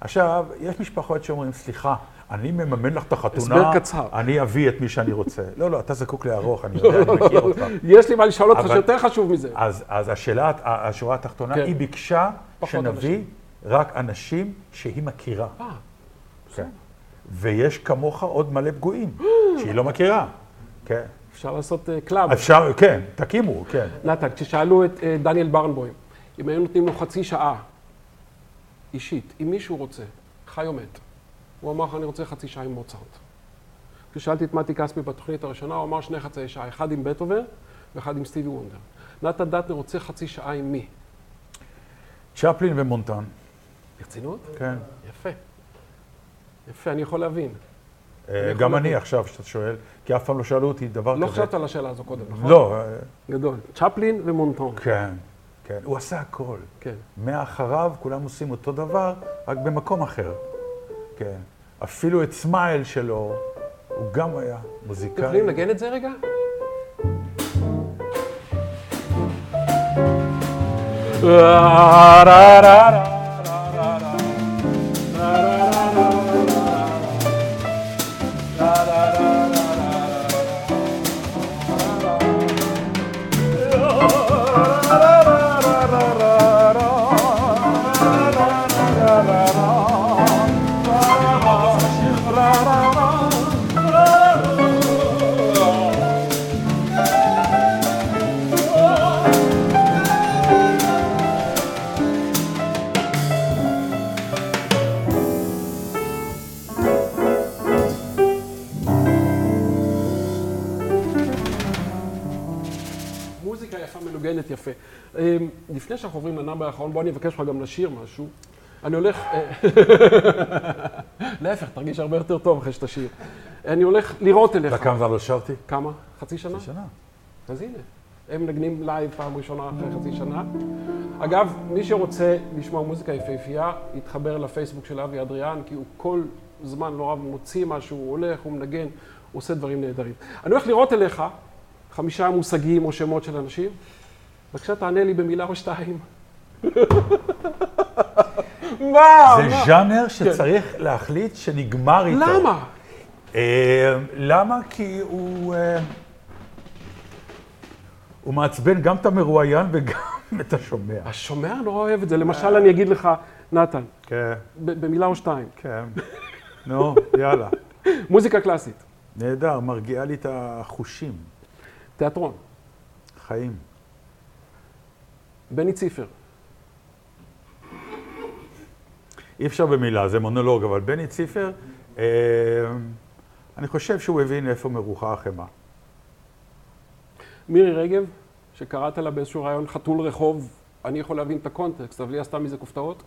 S2: עכשיו, יש משפחות שאומרים, סליחה, אני מממן לך את החתונה,
S1: הסבר קצר.
S2: אני אביא את מי שאני רוצה. לא, לא, אתה זקוק לארוך, אני יודע, אני מכיר אותך.
S1: יש לי מה לשאול אותך שיותר חשוב מזה.
S2: אז, אז השאלה, השורה התחתונה,
S1: כן.
S2: היא ביקשה שנביא
S1: אנשים.
S2: רק אנשים שהיא מכירה.
S1: אה,
S2: כן. ויש כמוך עוד מלא פגועים, שהיא לא מכירה. כן.
S1: אפשר לעשות אה, club.
S2: אפשר, כן, תקימו, כן.
S1: נתן, כששאלו את אה, דניאל ברנבוים, אם היו נותנים לו חצי שעה אישית, אם מישהו רוצה, חי או מת, הוא אמר לך, אני רוצה חצי שעה עם מוצרט. כששאלתי את מתי כספי בתוכנית הראשונה, הוא אמר שני חצי שעה, אחד עם בטהובן ואחד עם סטיבי וונדר. נתן דטנר רוצה חצי שעה עם מי?
S2: צ'פלין ומונטן,
S1: ברצינות?
S2: כן.
S1: יפה. יפה, אני יכול להבין.
S2: אה, גם. אני עכשיו, שאתה שואל, כי אף פעם לא שאלו אותי דבר
S1: לא
S2: כזה.
S1: חשבת על השאלה הזו קודם, נכון?
S2: לא, אה,
S1: גדול. צ'פלין ומונטון.
S2: כן, כן. הוא עשה הכל.
S1: כן.
S2: מאחריו כולם עושים אותו דבר, רק במקום אחר. כן. אפילו את Smile שלו, הוא גם היה
S1: אתם
S2: מוזיקאי.
S1: יכולים לנגן את זה רגע? מוזיקה לפני שאנחנו עוברים ל number האחרון, בוא אני אבקש לך גם לשיר משהו. אני הולך... אה, להפך, תרגיש הרבה יותר טוב אחרי שתשיר. אני הולך לראות אליך.
S2: אתה כמה זמן לא שרתי?
S1: כמה? חצי שנה?
S2: שנה.
S1: אז הנה, הם מנגנים live פעם ראשונה אחרי חצי שנה. אגב, מי שרוצה לשמוע מוזיקה יפהפייה, יתחבר לפייסבוק של אבי אדריאן, כי הוא כל זמן לא רב מוציא משהו, הוא הולך, הוא מנגן, הוא עושה דברים נהדרים. אני הולך לראות אליך חמישה מושגים או שמות של אנשים, בבקשה תענה לי במילה או שתיים. מה?
S2: זה ז'אנר שצריך להחליט שנגמר איתו.
S1: למה?
S2: אה, למה? כי הוא... אה, הוא מעצבן גם את המרואיין וגם את השומע.
S1: השומע נורא אוהב את זה. למשל, אני אגיד לך, נתן,
S2: כן,
S1: במילה או שתיים,
S2: כן. נו, יאללה.
S1: מוזיקה קלאסית,
S2: נהדר, מרגיעה לי את החושים,
S1: תיאטרון,
S2: חיים.
S1: בני ציפר,
S2: אי אפשר במילה, זה מונולוג, אבל בני ציפר, אה, אני חושב שהוא הבין איפה מרוחה החמאה.
S1: מירי רגב, שקראת לה באיזשהו רעיון חתול רחוב, אני יכול להבין את הקונטקסט, אבל היא עשתה מזה כופתאות?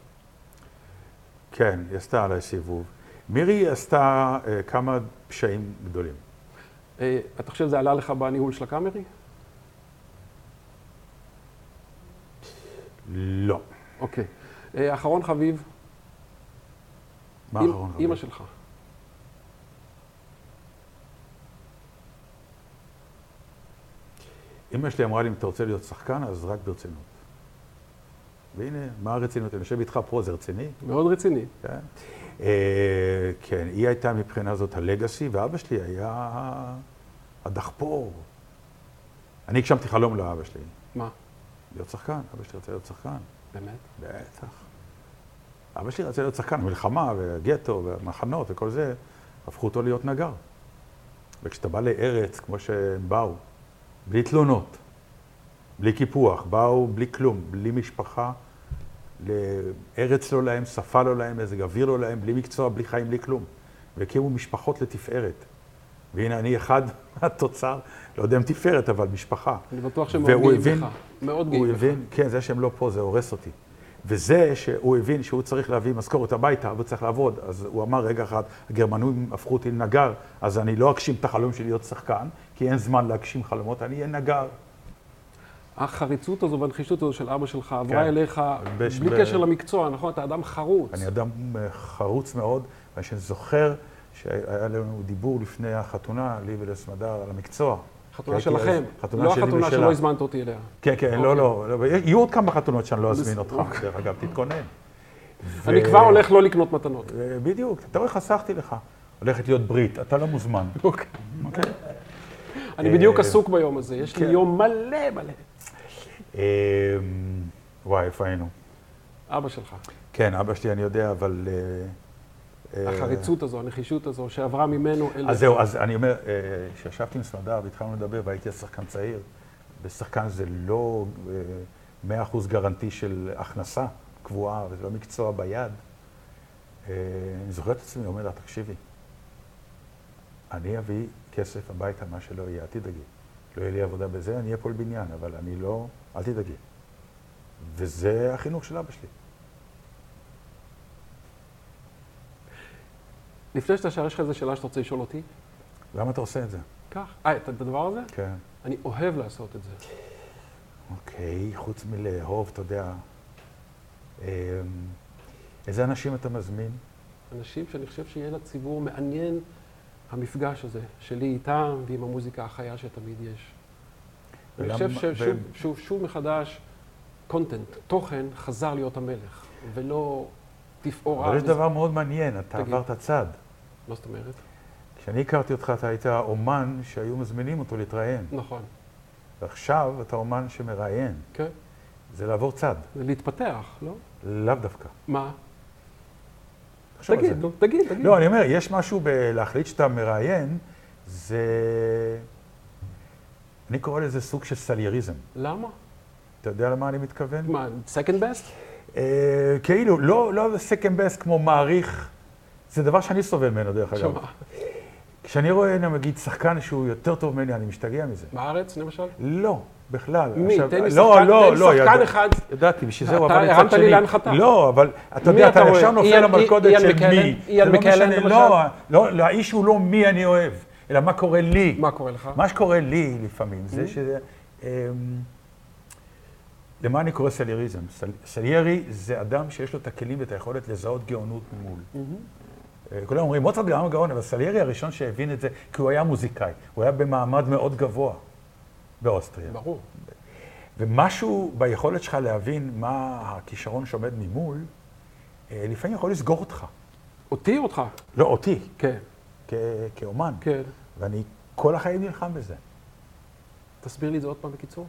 S2: כן, היא עשתה עליי סיבוב. מירי עשתה אה, כמה פשעים גדולים.
S1: אה, אתה חושב שזה עלה לך בניהול של הקאמרי?
S2: לא.
S1: אוקיי. אה, אחרון חביב,
S2: מה
S1: אימ-
S2: האחרון?
S1: אימא
S2: חביב?
S1: שלך.
S2: אמא שלי אמרה לי, אם אתה רוצה להיות שחקן, אז רק ברצינות. והנה, מה הרצינות? אני יושב איתך פה, זה רציני?
S1: מאוד רציני.
S2: כן. אה, כן, היא הייתה מבחינה זאת הלגאסי, ואבא שלי היה הדחפור. אני הגשמתי חלום לאבא שלי,
S1: מה?
S2: להיות שחקן. אבא שלי רצה להיות שחקן.
S1: באמת?
S2: בטח. אבא שלי רצה להיות שחקן, מלחמה וגטו ומחנות וכל זה, הפכו אותו להיות נגר. וכשאתה בא לארץ, כמו שהם באו, בלי תלונות, בלי קיפוח, באו בלי כלום, בלי משפחה, לארץ לא להם, שפה לא להם, מזג אוויר לא להם, בלי מקצוע, בלי חיים, בלי כלום. והקימו משפחות לתפארת. והנה אני אחד מהתוצר, לא יודע אם תפארת, אבל משפחה.
S1: אני בטוח שהם מאוד גאים בך. מאוד גאים בך.
S2: הבין, כן, זה שהם לא פה, זה הורס אותי. וזה שהוא הבין שהוא צריך להביא משכורת הביתה, והוא צריך לעבוד, אז הוא אמר, רגע אחד, הגרמנים הפכו אותי לנגר, אז אני לא אגשים את החלום שלי להיות שחקן, כי אין זמן להגשים חלומות, אני אהיה נגר.
S1: החריצות הזו והנחישות הזו של אבא שלך עברה
S2: כן.
S1: אליך
S2: בש-
S1: בלי
S2: ב-
S1: קשר למקצוע, נכון? אתה אדם חרוץ.
S2: אני אדם אה, חרוץ מאוד, ואני זוכר שהיה לנו דיבור לפני החתונה, לי ולסמדר, על המקצוע.
S1: חתונה שלכם, לא החתונה. שלא הזמנת אותי אליה.
S2: כן, כן,
S1: אוקיי.
S2: לא, לא, לא, יהיו עוד כמה חתונות שאני לא אזמין אותך,
S1: אוקיי.
S2: דרך אגב, תתכונן.
S1: אני כבר הולך לא לקנות מתנות.
S2: אה, בדיוק, אתה רואה, חסכתי לך. הולכת להיות ברית, אתה לא מוזמן.
S1: אוקיי.
S2: אוקיי?
S1: אני בדיוק
S2: אה,
S1: עסוק ביום הזה, יש לי
S2: כן.
S1: יום מלא מלא.
S2: אה, וואי, איפה היינו?
S1: אבא שלך.
S2: כן, אבא שלי, אני יודע, אבל... אה, אה,
S1: החריצות הזו, הנחישות הזו, שעברה ממנו אל...
S2: אז זהו, אז אני אומר, אה, כשישבתי עם סמדר והתחלנו לדבר והייתי שחקן צעיר, ושחקן זה לא אה, 100% גרנטי של הכנסה קבועה, וזה לא מקצוע ביד, אה, אני זוכר את עצמי אומר לה, תקשיבי, אני אביא כסף הביתה, מה שלא יהיה, אל תדאגי. לא יהיה לי עבודה בזה, אני אהיה פה לבניין, אבל אני לא, אל תדאגי. וזה החינוך של אבא שלי.
S1: לפני שאתה שואל, יש לך איזו שאלה שאתה רוצה לשאול אותי?
S2: למה אתה עושה את זה?
S1: קח. אה, את הדבר הזה?
S2: כן.
S1: אני אוהב לעשות את זה.
S2: אוקיי, חוץ מלאהוב, אתה יודע, אמ, איזה אנשים אתה מזמין?
S1: אנשים שאני חושב שיהיה לציבור מעניין המפגש הזה, שלי איתם ועם המוזיקה החיה שתמיד יש. אני
S2: ולמה-
S1: חושב
S2: ו-
S1: ששוב שוב, שוב מחדש, קונטנט, תוכן, חזר להיות המלך, ולא תפאורה.
S2: אבל יש דבר מאוד מעניין, אתה
S1: תגיד.
S2: עברת צד.
S1: מה זאת אומרת?
S2: כשאני הכרתי אותך, אתה היית אומן שהיו מזמינים אותו להתראיין.
S1: נכון,
S2: ועכשיו אתה אומן שמראיין.
S1: כן.
S2: זה לעבור צד,
S1: זה להתפתח, לא?
S2: לאו דווקא.
S1: מה? תגיד. נו, תגיד, תגיד.
S2: לא, אני אומר, יש משהו בלהחליט שאתה מראיין, זה... אני קורא לזה סוג של סלייריזם.
S1: למה?
S2: אתה יודע למה אני מתכוון?
S1: מה, second best?
S2: אה, כאילו, לא, לא second best כמו מעריך, זה דבר שאני סובל ממנו דרך אגב. כשאני רואה, נגיד, שחקן שהוא יותר טוב ממני, אני משתגע מזה.
S1: בארץ, למשל?
S2: לא, בכלל.
S1: מי?
S2: עכשיו,
S1: תן לי
S2: לא,
S1: שחקן-
S2: לא,
S1: תן
S2: לא,
S1: שחקן
S2: ידע-
S1: אחד.
S2: ידעתי, בשביל זה הוא
S1: אתה
S2: עבר לצד
S1: הרמת לי
S2: שני.
S1: להנחתה.
S2: לא, אבל אתה יודע,
S1: אתה
S2: אתה? ישר נופל למלכודת של
S1: מקלן?
S2: מי.
S1: איאן
S2: לא
S1: מקלן, למשל?
S2: לא, לא, לא, האיש הוא לא מי אני אוהב, אלא מה קורה לי.
S1: מה קורה לך?
S2: מה שקורה לי לפעמים. זה שזה... אמ, למה אני קורא סלייריזם? סל- סליירי זה אדם שיש לו את הכלים ואת היכולת לזהות גאונות ממול. כולם אומרים, מוצרט גאון גאון, אבל סליירי הראשון שהבין את זה, כי הוא היה מוזיקאי, הוא היה במעמד מאוד גבוה באוסטריה.
S1: ברור.
S2: ומשהו ביכולת שלך להבין מה הכישרון שעומד ממול, אה, לפעמים יכול לסגור אותך.
S1: אותי או אותך?
S2: לא, אותי,
S1: כן,
S2: כ- כאומן.
S1: כן.
S2: ואני כל החיים נלחם בזה.
S1: תסביר לי את זה עוד פעם בקיצור.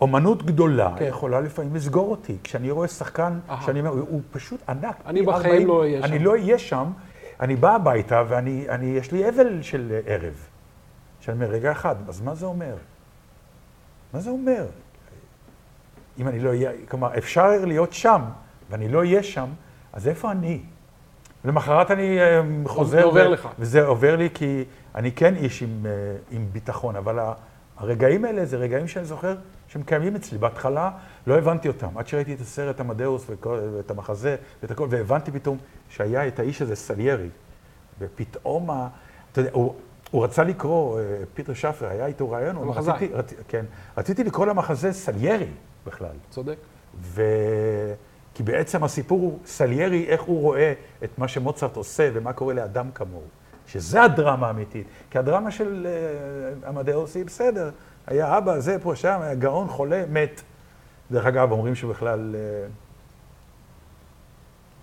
S2: אומנות גדולה
S1: כן.
S2: יכולה לפעמים לסגור אותי. כשאני רואה שחקן. שאני אומר, הוא פשוט ענק.
S1: אני בחיים
S2: 40,
S1: לא אהיה
S2: אני
S1: שם.
S2: לא אהיה שם. אני בא הביתה ואני, אני, יש לי אבל של ערב. שאני אומר, רגע אחד, אז מה זה אומר? מה זה אומר? אם אני לא אהיה, כלומר, אפשר להיות שם, ואני לא אהיה שם, אז איפה אני? למחרת אני אה, חוזר...
S1: זה עובר
S2: ו-
S1: לך.
S2: וזה עובר לי כי אני כן איש עם, אה, עם ביטחון, אבל הרגעים האלה זה רגעים שאני זוכר שהם קיימים אצלי. בהתחלה לא הבנתי אותם, עד שראיתי את הסרט עמדאוס וכל- ואת המחזה ואת הכל, והבנתי פתאום שהיה את האיש הזה, סליירי, ופתאום, ה, אתה יודע, הוא, הוא רצה לקרוא, אה, פיטר שפר, היה איתו רעיון,
S1: המחזאי.
S2: רציתי, רצ, כן, רציתי לקרוא למחזה סליירי בכלל.
S1: צודק.
S2: ו... כי בעצם הסיפור הוא סליירי, איך הוא רואה את מה שמוצרט עושה ומה קורה לאדם כמוהו. שזה הדרמה האמיתית. כי הדרמה של uh, עמדאוס היא בסדר. היה אבא, זה פה, שם, היה גאון, חולה, מת. דרך אגב, אומרים שבכלל... Uh,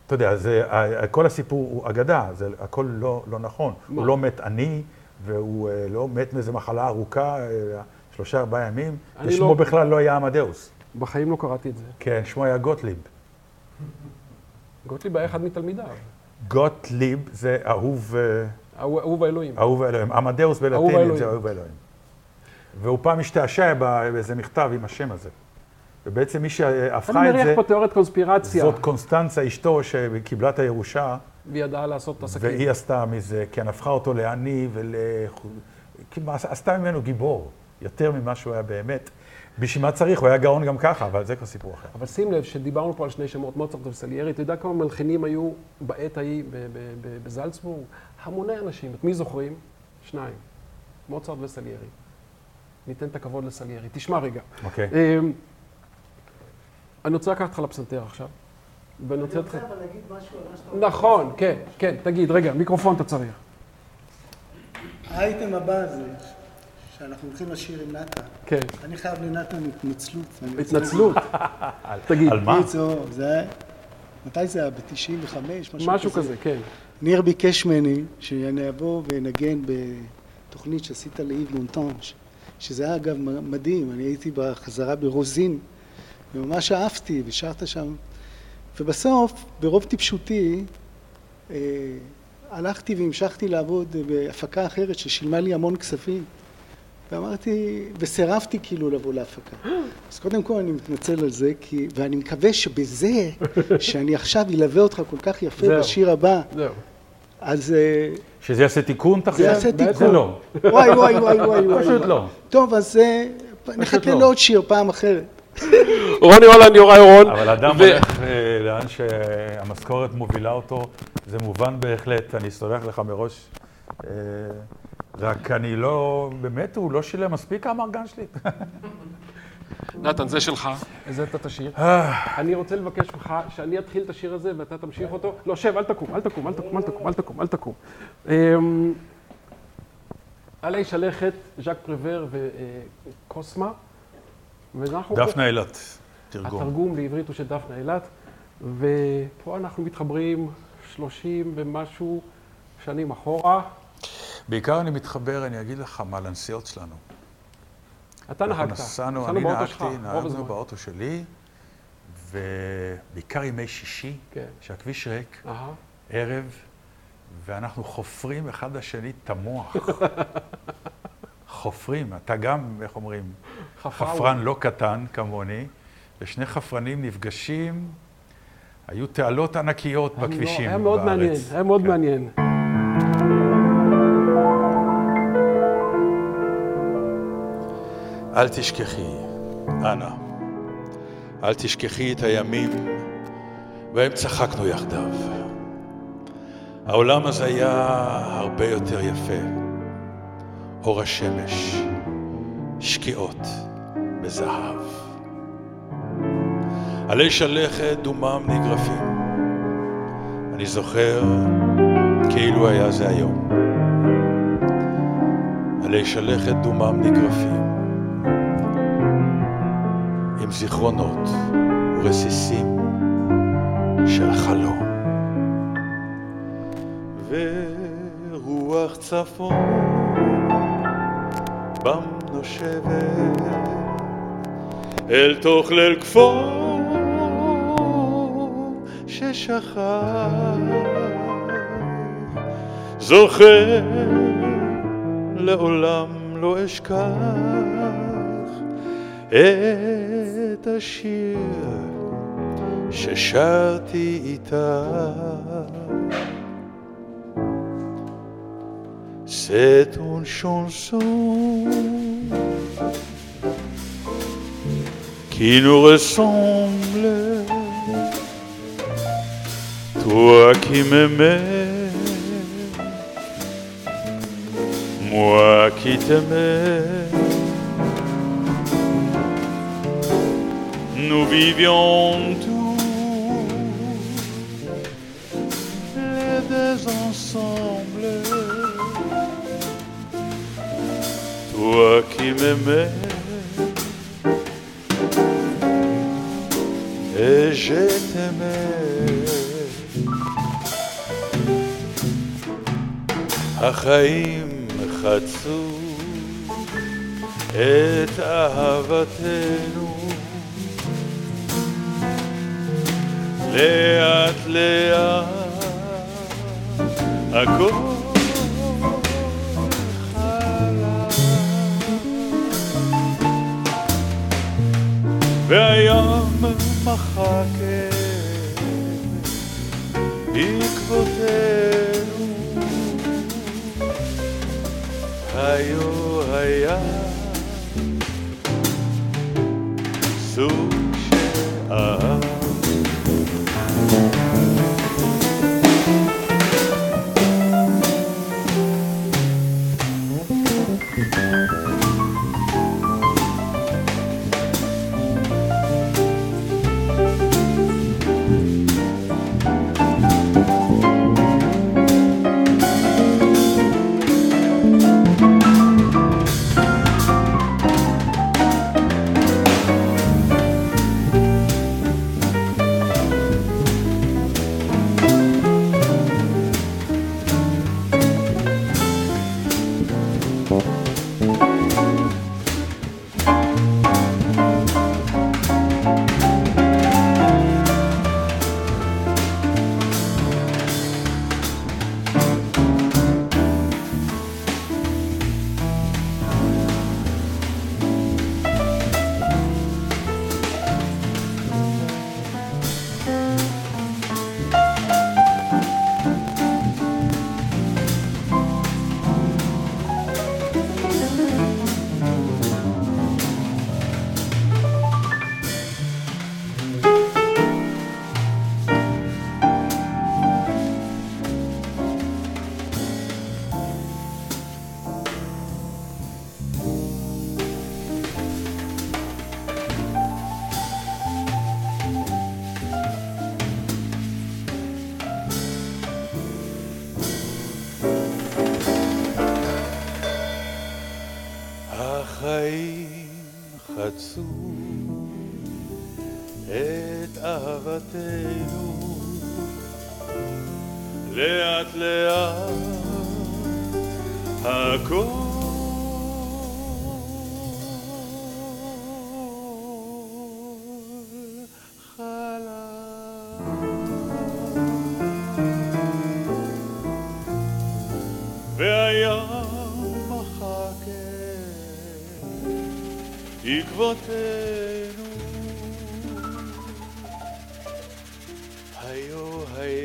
S2: אתה יודע, זה, כל הסיפור הוא אגדה, זה הכל לא, לא נכון.
S1: מה?
S2: הוא לא מת עני, והוא uh, לא מת מאיזו מחלה ארוכה, uh, שלושה, ארבעה ימים, ושמו
S1: לא-
S2: בכלל לא היה עמדאוס.
S1: בחיים לא קראתי את זה.
S2: כן, שמו היה גוטליב.
S1: גוטליב היה אחד מתלמידיו.
S2: גוטליב זה אהוב, אה,
S1: אהוב האלוהים.
S2: אהוב האלוהים. עמדאוס בלטינית. זה אהוב האלוהים. והוא פעם השתעשע באיזה מכתב עם השם הזה. ובעצם מי שהפכה
S1: אני
S2: את זה,
S1: מריח פה תיאוריית קונספירציה.
S2: זאת קונסטנצה, אשתו, שקיבלה את הירושה,
S1: והיא ידעה לעשות את העסקים.
S2: והיא עשתה מזה, כן, הפכה אותו לעני ול... עשתה ממנו גיבור, יותר ממה שהוא היה באמת. בשביל מה צריך? הוא היה גאון גם ככה, אבל זה כבר סיפור אחר.
S1: אבל שים לב שדיברנו פה על שני שמות, מוצרט וסליירי, אתה יודע כמה מלחינים היו בעת ההיא בזלצבורג? המוני אנשים. את מי זוכרים? שניים. מוצרט וסליירי. ניתן את הכבוד לסליירי. תשמע רגע.
S2: אוקיי.
S1: אמ, אני רוצה לקחת אותך לפסנתר עכשיו. ואני רוצה...
S4: אני
S1: אותך-
S4: רוצה אבל להגיד משהו על מה שאתה אומר.
S1: נכון, כן, כן, תגיד, רגע, מיקרופון אתה צריך.
S4: האייטם הבא זה שאנחנו הולכים לשיר עם נתן.
S1: כן,
S4: אני חייב לנתן התנצלות.
S1: התנצלות. תגיד,
S2: על מה?
S4: קיצור, זה היה... מתי זה היה? ב-95? משהו,
S1: משהו כזה, כן.
S4: ניר ביקש ממני שאני אבוא ואנגן בתוכנית שעשית לאיב מונטאנש, שזה היה אגב מדהים, אני הייתי בחזרה ברוזין, וממש אהבתי, ושרת שם, ובסוף, ברוב טיפשותי, אה, הלכתי והמשכתי לעבוד בהפקה אחרת ששילמה לי המון כספים. ואמרתי, וסירבתי כאילו לבוא להפקה. אז קודם כל אני מתנצל על זה, כי, ואני מקווה שבזה, שאני עכשיו אלווה אותך כל כך יפה. בשיר הבא. אז אה,
S2: שזה יעשה תיקון תחת?
S4: זה יעשה. תיקון.
S2: זה לא.
S4: וואי וואי וואי וואי.
S2: פשוט לא.
S4: טוב, אז אה, נחכה
S2: לא.
S4: לעוד שיר פעם אחרת.
S1: רוני הולנד, יוראי אורון.
S2: אבל אדם הולך אה, לאן שהמשכורת מובילה אותו, זה מובן בהחלט, אני סולח לך מראש. רק אני לא, באמת, הוא לא שילם מספיק האמרגן שלי.
S1: נתן, זה שלך, הזית את השיר. אני רוצה לבקש ממך שאני אתחיל את השיר הזה ואתה תמשיך אותו. לא, שב, אל תקום, אל תקום, אל תקום, אל תקום, אל תקום, אל תקום. אמ, עלי שלכת, ז'אק פריבר וקוסמה. ואנחנו...
S2: דפנה אילת, תרגום.
S1: התרגום לעברית הוא של דפנה אילת, ופה אנחנו מתחברים 30 ומשהו שנים אחורה.
S2: בעיקר אני מתחבר, אני אגיד לך, מה לנסיעות שלנו.
S1: אתה נהגת,
S2: נסענו, אני נהגתי, נהגנו. באוטו שלי, ובעיקר ימי שישי,
S1: כן.
S2: שהכביש ריק,
S1: אהה.
S2: ערב, ואנחנו חופרים אחד לשני את המוח. חופרים, אתה גם, איך אומרים, חפרן לא קטן כמוני, ושני חפרנים נפגשים, היו תעלות ענקיות
S1: היה
S2: בכבישים
S1: מאוד- היה מאוד
S2: בארץ.
S1: מעניין, היה מאוד
S2: כן.
S1: מעניין.
S2: אל תשכחי, אנא, אל תשכחי את הימים בהם צחקנו יחדיו. העולם הזה היה הרבה יותר יפה. אור השמש, שקיעות בזהב. עלי שלכת דומם נגרפים. אני זוכר כאילו היה זה היום. עלי שלכת דומם נגרפים. עם זיכרונות ורסיסים של חלום. ורוח צפון בם נושבת אל תוך ליל כפור ששכח זוכר לעולם לא אשכח השיר ששרתי איתה. C'est une chanson qui nous ressemble, toi qui m'aimais, moi qui t'aimais. nous vivions tous les deux ensemble. Toi qui m'aimais et je t'aimais. החיים חצו את אהבתנו לאט לאט הכל חלף והים מחק את עקבותינו היו היה. סוג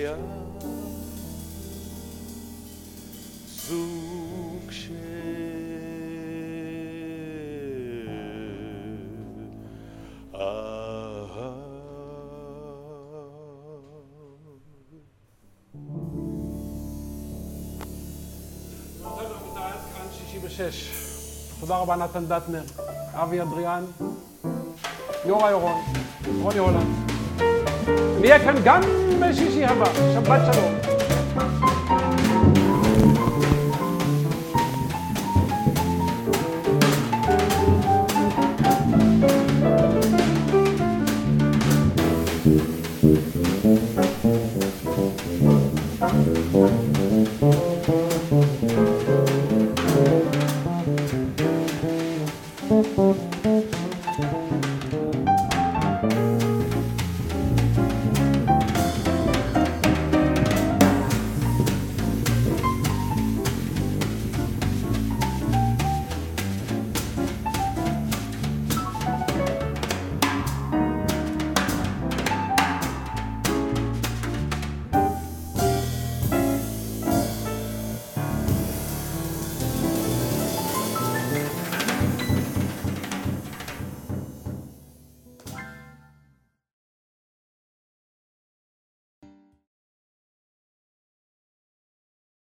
S2: היה זוג של
S1: רבותיי, עד כאן 66. תודה רבה נתן דטנר, אבי אדריאן, יוראי אורון, רוני הולנד. נהיה כאן גם בשישי הבא. שבת שלום.
S8: Thank